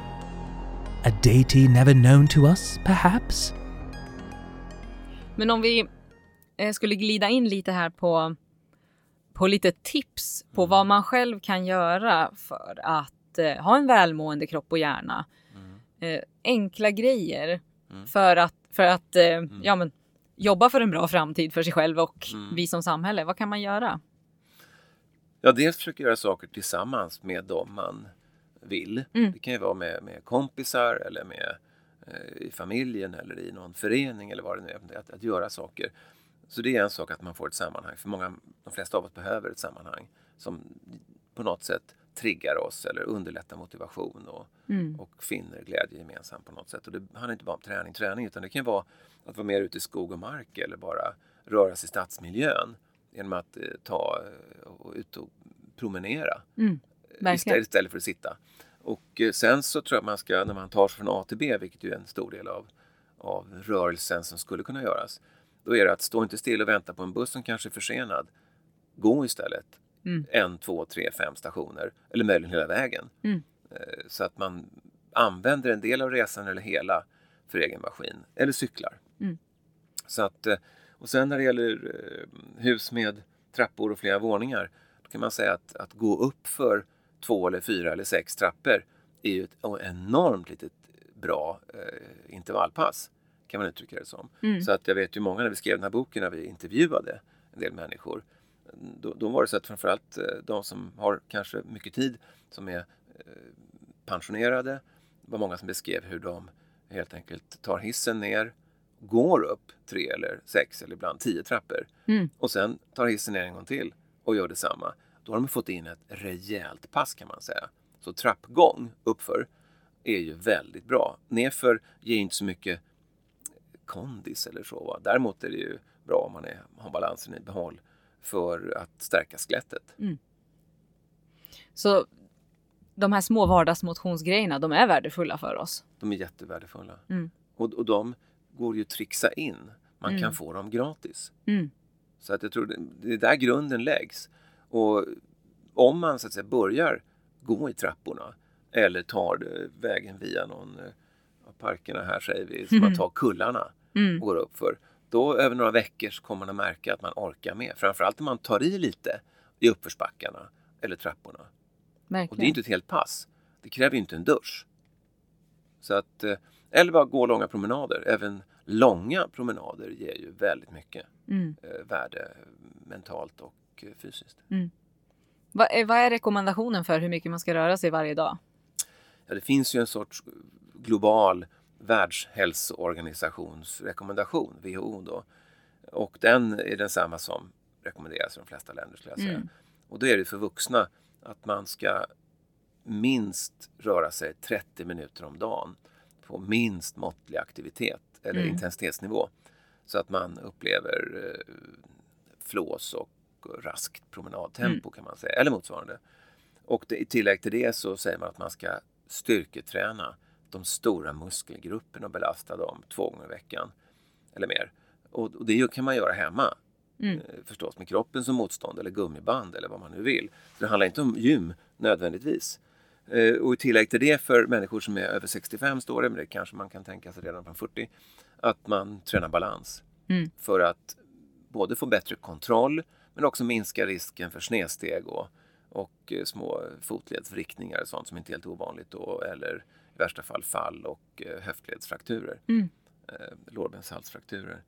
Speaker 8: A deity never known to us, perhaps?
Speaker 1: Men om vi eh, skulle glida in lite här på, på lite tips på vad man själv kan göra för att eh, ha en välmående kropp och hjärna. Eh, enkla grejer för att, för att eh, ja, men, jobba för en bra framtid för sig själv och vi som samhälle. Vad kan man göra?
Speaker 4: Ja, dels försöka göra saker tillsammans med dem man vill. Det kan ju vara med, med kompisar eller med eh, i familjen eller i någon förening eller vad det nu är. Att, att göra saker. Så det är en sak att man får ett sammanhang. För många, de flesta av oss behöver ett sammanhang som på något sätt triggar oss eller underlättar motivation och, och finner glädje gemensamt på något sätt. Och det handlar inte bara om träning, träning utan det kan vara att vara mer ute i skog och mark eller bara röra sig i stadsmiljön genom att eh, ta eh, och ut och promenera
Speaker 1: Verkligen.
Speaker 4: istället, istället för att sitta. Och eh, sen så tror jag man ska, när man tar sig från A till B, vilket ju är en stor del av, av rörelsen som skulle kunna göras, då är det att stå inte still och vänta på en buss som kanske är försenad. Gå istället en, två, tre, fem stationer eller möjligen hela vägen. Eh, Så att man använder en del av resan eller hela för egen maskin eller cyklar. Så att, eh, och sen när det gäller eh, hus med trappor och flera våningar, då kan man säga att, att gå upp för två eller fyra eller sex trappor är ju ett enormt litet bra eh, intervallpass, kan man uttrycka det som. Så att jag vet ju många när vi skrev den här boken, när vi intervjuade en del människor, då, då var det så att framförallt eh, de som har kanske mycket tid, som är eh, pensionerade, det var många som beskrev hur de helt enkelt tar hissen ner, går upp tre eller sex eller ibland tio trappor och sen tar hissen ner en gång till och gör detsamma. Då har de fått in ett rejält pass kan man säga. Så trappgång uppför är ju väldigt bra. Nerför ger inte så mycket kondis eller så. Va? Däremot är det ju bra om man är, har balansen i behåll för att stärka skelettet.
Speaker 1: Så de här små vardagsmotionsgrejerna, de är värdefulla för oss.
Speaker 4: De är jättevärdefulla.
Speaker 1: Mm.
Speaker 4: Och, och de går ju att trixa in. Man kan få dem gratis.
Speaker 1: Mm.
Speaker 4: Så att jag tror det, det är där grunden läggs. Och om man så att säga börjar gå i trapporna eller tar vägen via någon eh, av parkerna här säger vi, så man tar kullarna
Speaker 1: Mm.
Speaker 4: och går upp för. Då över några veckor så kommer man att märka att man orkar med. Framförallt om man tar i lite i uppförsbackarna eller trapporna. Och det är
Speaker 1: Verkligen.
Speaker 4: inte ett helt pass. Det kräver ju inte en dusch. Så att, eh, eller bara gå långa promenader. Även långa promenader ger ju väldigt mycket
Speaker 1: Mm.
Speaker 4: eh, värde mentalt och eh, fysiskt.
Speaker 1: Vad, är, vad är rekommendationen för hur mycket man ska röra sig varje dag?
Speaker 4: Ja, det finns ju en sorts global världshälsoorganisationsrekommendation, WHO då. Och den är densamma som rekommenderas i de flesta länder skulle jag säga.
Speaker 1: Mm.
Speaker 4: Och då är det för vuxna att man ska minst röra sig 30 minuter om dagen på minst måttlig aktivitet eller
Speaker 1: Mm.
Speaker 4: intensitetsnivå. Så att man upplever eh, flås och raskt promenadtempo kan man säga, eller motsvarande. Och det, i tillägg till det så säger man att man ska styrketräna de stora muskelgrupperna och belasta dem två gånger i veckan eller mer. Och, och det kan man göra hemma
Speaker 1: Mm.
Speaker 4: eh, förstås med kroppen som motstånd eller gummiband eller vad man nu vill. Så det handlar inte om gym nödvändigtvis. Eh, och i tillägg till det för människor som är över 65 står det, men det kanske man kan tänka sig redan från 40, att man tränar balans.
Speaker 1: Mm.
Speaker 4: För att både få bättre kontroll men också minska risken för snedsteg och, och eh, små fotledsvrickningar och sånt som inte är helt ovanligt då, eller i värsta fall fall och eh, höftledsfrakturer.
Speaker 1: Mm.
Speaker 4: Eh, lårbenshalsfrakturer.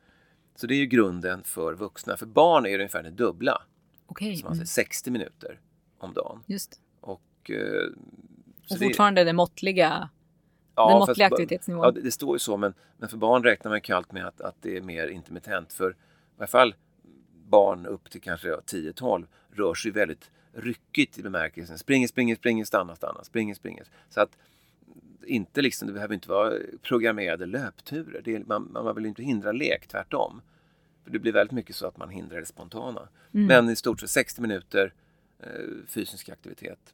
Speaker 4: Så det är ju grunden för vuxna. För barn är det ungefär det dubbla.
Speaker 1: Okej,
Speaker 4: Så man säger 60 minuter om dagen.
Speaker 1: just.
Speaker 4: Och, eh,
Speaker 1: Och
Speaker 4: det-
Speaker 1: fortfarande det måttliga,
Speaker 4: Ja,
Speaker 1: den måttliga aktivitetsnivån.
Speaker 4: Ja, det, det står ju så, men, men för barn räknar man kallt med att, att det är mer intermittent. För i alla fall barn upp till kanske ja, 10-12 rör sig väldigt ryckigt i bemärkelsen. Springer, springer, springer, stannar, stannar, springer, springer. Så att inte liksom, det behöver inte vara programmerade löpturer. Det är, man, man vill inte hindra lek, tvärtom. För det blir väldigt mycket så att man hindrar det spontana.
Speaker 1: Mm.
Speaker 4: Men i stort sett 60 minuter eh, fysisk aktivitet.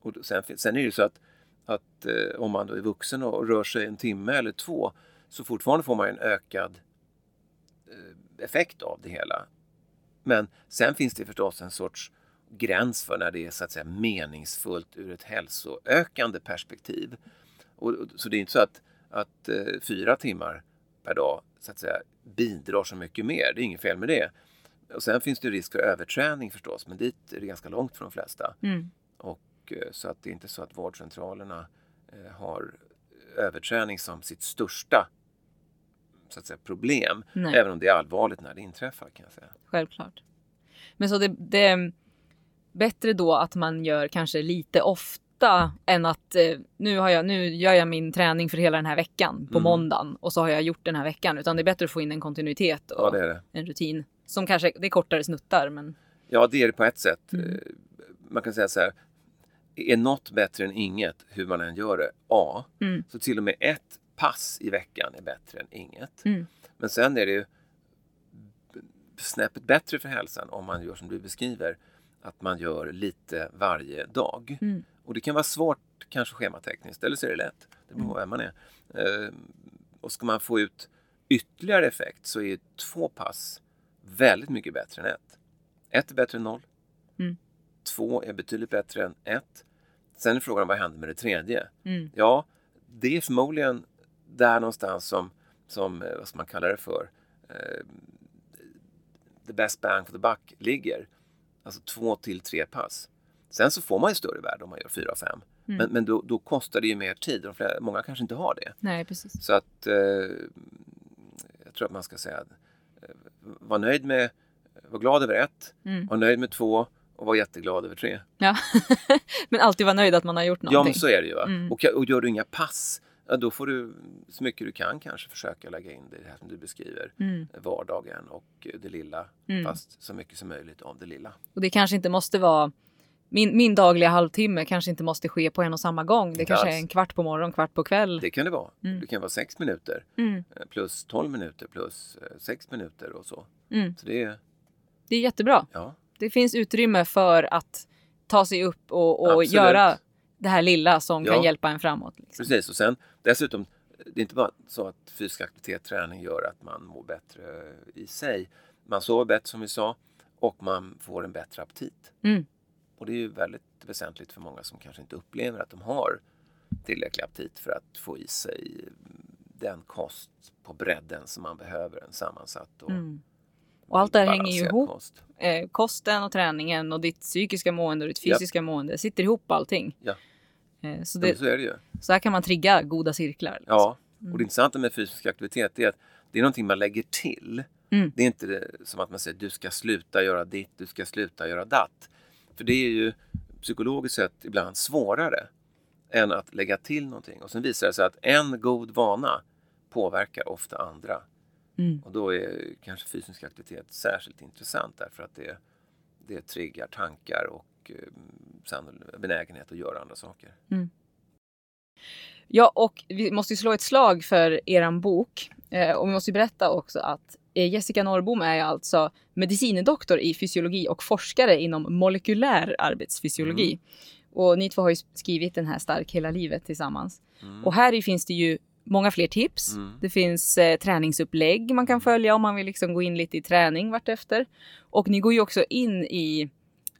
Speaker 4: Och sen, sen är det ju så att, att eh, om man då är vuxen och rör sig en timme eller två så fortfarande får man en ökad eh, effekt av det hela. Men sen finns det förstås en sorts gräns för när det är så att säga meningsfullt ur ett hälsoökande perspektiv. Och, så det är inte så att, att eh, fyra timmar per dag så att säga bidrar så mycket mer. Det är inget fel med det. Och sen finns det risk för överträning förstås, men dit är det ganska långt för de flesta.
Speaker 1: Mm.
Speaker 4: Och, eh, så att det är inte så att vårdcentralerna eh, har överträning som sitt största så att säga, problem.
Speaker 1: Nej.
Speaker 4: Även om det är allvarligt när det inträffar kan jag säga.
Speaker 1: Självklart. Men så det, det är bättre då att man gör kanske lite ofta än att eh, nu, har jag, nu gör jag min träning för hela den här veckan på
Speaker 4: Mm.
Speaker 1: måndagen och så har jag gjort den här veckan. Utan det är bättre att få in en kontinuitet och
Speaker 4: Ja, det det.
Speaker 1: en rutin. Som kanske, det är kortare snuttar men
Speaker 4: Ja, det är det på ett sätt.
Speaker 1: Mm.
Speaker 4: Eh, Man kan säga så här. Är något bättre än inget, hur man än gör det? Ja.
Speaker 1: Mm.
Speaker 4: Så till och med ett pass i veckan är bättre än inget.
Speaker 1: Mm.
Speaker 4: Men sen är det ju snäppet bättre för hälsan om man gör som du beskriver. Att man gör lite varje dag.
Speaker 1: Mm.
Speaker 4: Och det kan vara svårt kanske schematekniskt eller så är det lätt. Det beror på vem man är. Eh, och ska man få ut ytterligare effekt så är två pass väldigt mycket bättre än ett. Ett är bättre än noll.
Speaker 1: Mm.
Speaker 4: Två är betydligt bättre än ett. Sen är frågan vad händer med det tredje?
Speaker 1: Mm.
Speaker 4: Ja, det är förmodligen där någonstans som, som eh, vad ska man kalla det för, eh, the best bang for the buck ligger. Alltså två till tre pass. Sen så får man ju större värde om man gör fyra, fem.
Speaker 1: Mm.
Speaker 4: Men, men då, då kostar det ju mer tid. De flera, många kanske inte har det.
Speaker 1: nej precis.
Speaker 4: Så att eh, jag tror att man ska säga eh, var nöjd med, var glad över ett,
Speaker 1: Mm.
Speaker 4: var nöjd med två och var jätteglad över tre.
Speaker 1: Ja. *laughs* men alltid vara nöjd att man har gjort
Speaker 4: Ja,
Speaker 1: någonting.
Speaker 4: men så är det ju.
Speaker 1: Mm.
Speaker 4: Och, och gör du inga pass, ja, då får du så mycket du kan kanske försöka lägga in det, här som du beskriver.
Speaker 1: Mm.
Speaker 4: Vardagen och eh, det lilla,
Speaker 1: Mm.
Speaker 4: fast så mycket som möjligt av det lilla.
Speaker 1: Och det kanske inte måste vara min, min dagliga halvtimme kanske inte måste ske på en och samma gång. Det
Speaker 4: Inte
Speaker 1: kanske är
Speaker 4: alls.
Speaker 1: en kvart på morgon, kvart på kväll.
Speaker 4: Det kan det vara.
Speaker 1: Mm.
Speaker 4: Det kan vara sex minuter
Speaker 1: Mm.
Speaker 4: eh, plus 12 minuter plus eh, sex minuter och så.
Speaker 1: Mm.
Speaker 4: Så det är,
Speaker 1: Det är jättebra.
Speaker 4: ja,
Speaker 1: Det finns utrymme för att ta sig upp och, och göra det här lilla som
Speaker 4: Ja.
Speaker 1: kan hjälpa en framåt. Liksom.
Speaker 4: precis. Och sen dessutom, det är inte bara så att fysisk aktivitet, träning gör att man mår bättre i sig. Man sover bättre som vi sa och man får en bättre aptit.
Speaker 1: Mm.
Speaker 4: Och det är ju väldigt väsentligt för många som kanske inte upplever att de har tillräcklig aptit för att få i sig den kost på bredden som man behöver, en sammansatt och
Speaker 1: Mm. Och allt det här hänger ju ihop.
Speaker 4: Kost.
Speaker 1: Eh, kosten och träningen och ditt psykiska mående och ditt fysiska mående sitter ihop allting.
Speaker 4: Ja.
Speaker 1: Eh, så,
Speaker 4: Ja,
Speaker 1: det,
Speaker 4: så är det ju.
Speaker 1: så här kan man trigga goda cirklar. liksom.
Speaker 4: Ja,
Speaker 1: Mm.
Speaker 4: och det intressanta med fysisk aktivitet är att det är någonting man lägger till.
Speaker 1: Mm.
Speaker 4: Det är inte det, som att man säger du ska sluta göra ditt, du ska sluta göra datt. För det är ju psykologiskt sett ibland svårare än att lägga till någonting. Och sen visar det sig att en god vana påverkar ofta andra.
Speaker 1: Mm.
Speaker 4: Och då är kanske fysisk aktivitet särskilt intressant därför att det, det triggar tankar och eh, benägenhet att göra andra saker.
Speaker 1: Ja, och vi måste ju slå ett slag för eran bok. Eh, och vi måste ju berätta också att Jessica Norrbom är alltså medicinedoktor i fysiologi och forskare inom molekylär arbetsfysiologi. Och ni två har ju skrivit den här Stark hela livet tillsammans.
Speaker 4: Mm.
Speaker 1: Och här finns det ju många fler tips.
Speaker 4: Mm.
Speaker 1: Det finns eh, träningsupplägg man kan följa om man vill liksom gå in lite i träning vartefter. Och ni går ju också in i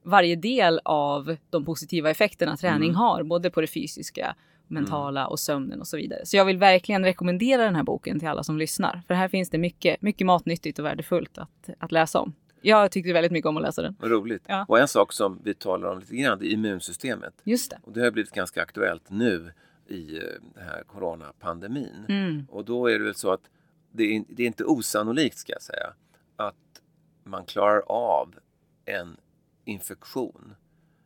Speaker 1: varje del av de positiva effekterna träning
Speaker 4: Mm.
Speaker 1: har, både på det fysiska, mentala och sömnen och så vidare. Så jag vill verkligen rekommendera den här boken till alla som lyssnar. För här finns det mycket, mycket matnyttigt och värdefullt att, att läsa om. Jag tyckte väldigt mycket om att läsa den.
Speaker 4: Vad roligt.
Speaker 1: Ja.
Speaker 4: Och en sak som vi talar om lite grann, det är immunsystemet.
Speaker 1: Just det.
Speaker 4: Och det har blivit ganska aktuellt nu i eh, den här coronapandemin.
Speaker 1: Mm.
Speaker 4: Och då är det väl så att det är, det är inte osannolikt ska jag säga att man klarar av en infektion,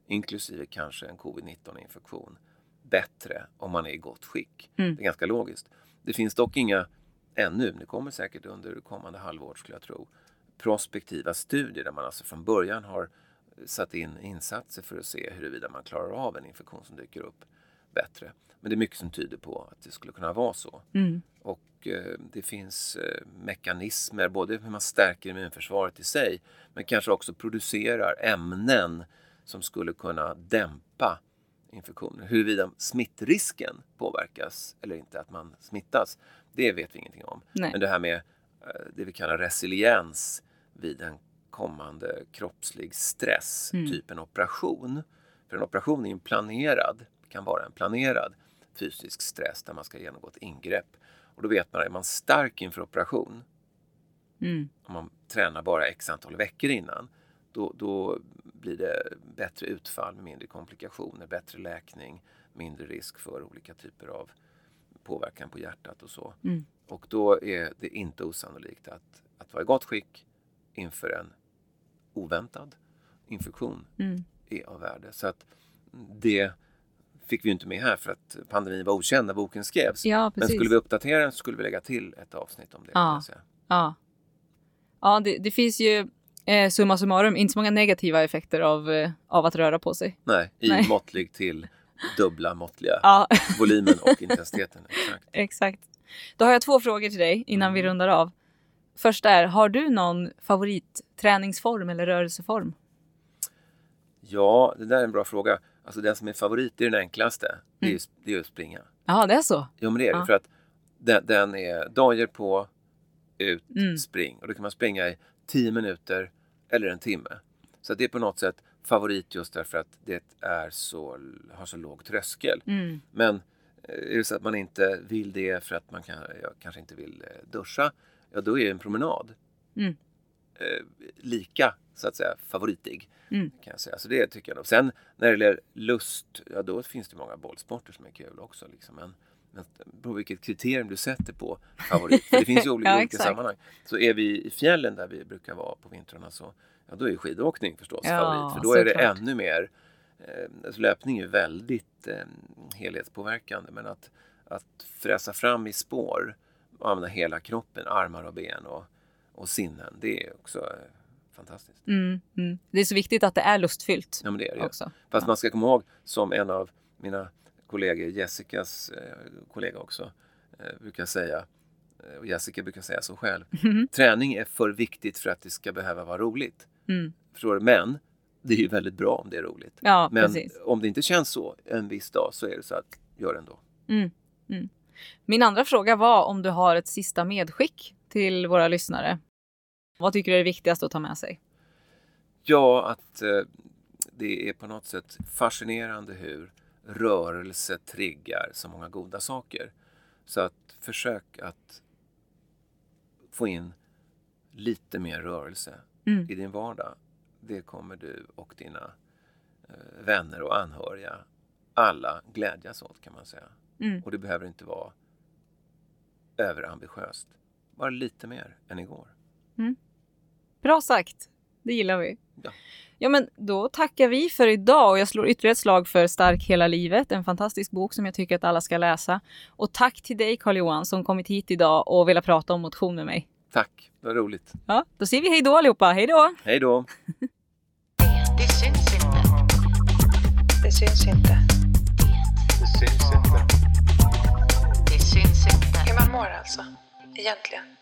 Speaker 4: inklusive kanske en covid-19 infektion, bättre om man är i gott skick.
Speaker 1: Mm.
Speaker 4: Det är ganska logiskt. Det finns dock inga ännu, det kommer säkert under kommande halvåret skulle jag tro, prospektiva studier där man alltså från början har satt in insatser för att se huruvida man klarar av en infektion som dyker upp bättre. Men det är mycket som tyder på att det skulle kunna vara så.
Speaker 1: Mm.
Speaker 4: Och eh, det finns eh, mekanismer, både hur man stärker immunförsvaret i sig, men kanske också producerar ämnen som skulle kunna dämpa infektioner. Huruvida smittrisken påverkas eller inte, att man smittas, det vet vi ingenting om.
Speaker 1: Nej.
Speaker 4: Men det här med eh, det vi kallar resiliens vid en kommande kroppslig stress,
Speaker 1: Mm.
Speaker 4: typ en operation. För en operation är en planerad, kan vara en planerad fysisk stress där man ska genomgå ett ingrepp. Och då vet man, är man stark inför operation,
Speaker 1: Mm.
Speaker 4: om man tränar bara x antal veckor innan, då, då blir det bättre utfall mindre komplikationer, bättre läkning, mindre risk för olika typer av påverkan på hjärtat och så.
Speaker 1: Mm.
Speaker 4: Och då är det inte osannolikt att, att vara i gott skick inför en oväntad infektion
Speaker 1: Mm.
Speaker 4: är av värde. Så att det fick vi inte med här för att pandemin var okänd när boken skrevs.
Speaker 1: Ja,
Speaker 4: Men skulle vi uppdatera den så skulle vi lägga till ett avsnitt om det.
Speaker 1: Ja. Ja, ja det, det finns ju eh, summa summarum inte så många negativa effekter av, eh, av att röra på sig.
Speaker 4: Nej, i
Speaker 1: Nej.
Speaker 4: måttlig till dubbla måttliga
Speaker 1: Ja, *laughs*
Speaker 4: volymen och intensiteten. Exakt.
Speaker 1: exakt. Då har jag två frågor till dig innan vi
Speaker 4: Mm.
Speaker 1: rundar av. Första är, har du någon favoritträningsform eller rörelseform?
Speaker 4: Ja, det där är en bra fråga. Alltså den som är favorit, är den enklaste. Det är ju det är ju att springa.
Speaker 1: Ja, det är så.
Speaker 4: Jo, men det är det.
Speaker 1: Ja.
Speaker 4: För att den, den är dagar på, ut,
Speaker 1: Mm.
Speaker 4: spring. Och då kan man springa i 10 minuter eller en timme. Så det är på något sätt favorit just därför att det är så, har så låg tröskel.
Speaker 1: Mm.
Speaker 4: Men eh, är det så att man inte vill det för att man kan, kanske inte vill eh, duscha, ja då är en promenad
Speaker 1: Mm.
Speaker 4: eh, lika så att säga favoritig.
Speaker 1: Mm.
Speaker 4: Kan jag säga. Så det tycker jag. Sen när det gäller lust, ja då finns det många bollsporter som är kul också. Liksom. Men på vilket kriterium du sätter på favorit. För det finns ju *laughs* olika,
Speaker 1: Ja,
Speaker 4: olika sammanhang. Så är vi i fjällen där vi brukar vara på vintrarna så ja, då är skidåkning förstås
Speaker 1: Ja,
Speaker 4: favorit. För då är det
Speaker 1: såklart.
Speaker 4: ännu mer eh, alltså löpning är väldigt eh, helhetspåverkande men att, att fräsa fram i spår och använda hela kroppen, armar och ben och, och sinnen, det är också eh, fantastiskt.
Speaker 1: Mm. Mm. Det är så viktigt att det är lustfyllt
Speaker 4: Ja, men det är det
Speaker 1: också.
Speaker 4: Fast man ska komma ihåg, som en av mina kollegor, Jessicas eh, kollega också, eh, brukar säga, eh, och Jessica brukar säga så själv, träning är för viktigt för att det ska behöva vara roligt.
Speaker 1: Mm.
Speaker 4: Förstår du? Men det är ju väldigt bra om det är roligt.
Speaker 1: Ja,
Speaker 4: Men
Speaker 1: precis.
Speaker 4: om det inte känns så en viss dag så är det så att gör det ändå.
Speaker 1: Mm. Mm. Min andra fråga var om du har ett sista medskick till våra lyssnare. Vad tycker du är viktigast att ta med sig?
Speaker 4: Ja, att eh, det är på något sätt fascinerande hur rörelse triggar så många goda saker. Så att försök att få in lite mer rörelse
Speaker 1: Mm.
Speaker 4: i din vardag. Det kommer du och dina eh, vänner och anhöriga alla glädjas åt kan man säga.
Speaker 1: Mm.
Speaker 4: Och det behöver inte vara överambitiöst. Bara lite mer än igår.
Speaker 1: Bra sagt. Det gillar vi.
Speaker 4: Ja.
Speaker 1: Ja, men då tackar vi för idag och jag slår ytterligare ett slag för Stark hela livet, en fantastisk bok som jag tycker att alla ska läsa. Och tack till dig Carl-Johan som kommit hit idag och velat prata om motion med mig.
Speaker 4: Tack, det var roligt.
Speaker 1: Ja, då säger vi hej då allihopa. Hej då!
Speaker 4: Hej då!
Speaker 2: Det syns inte.
Speaker 3: Det syns inte.
Speaker 4: Det syns inte.
Speaker 2: Det syns inte.
Speaker 3: Hur man mår alltså. Egentligen.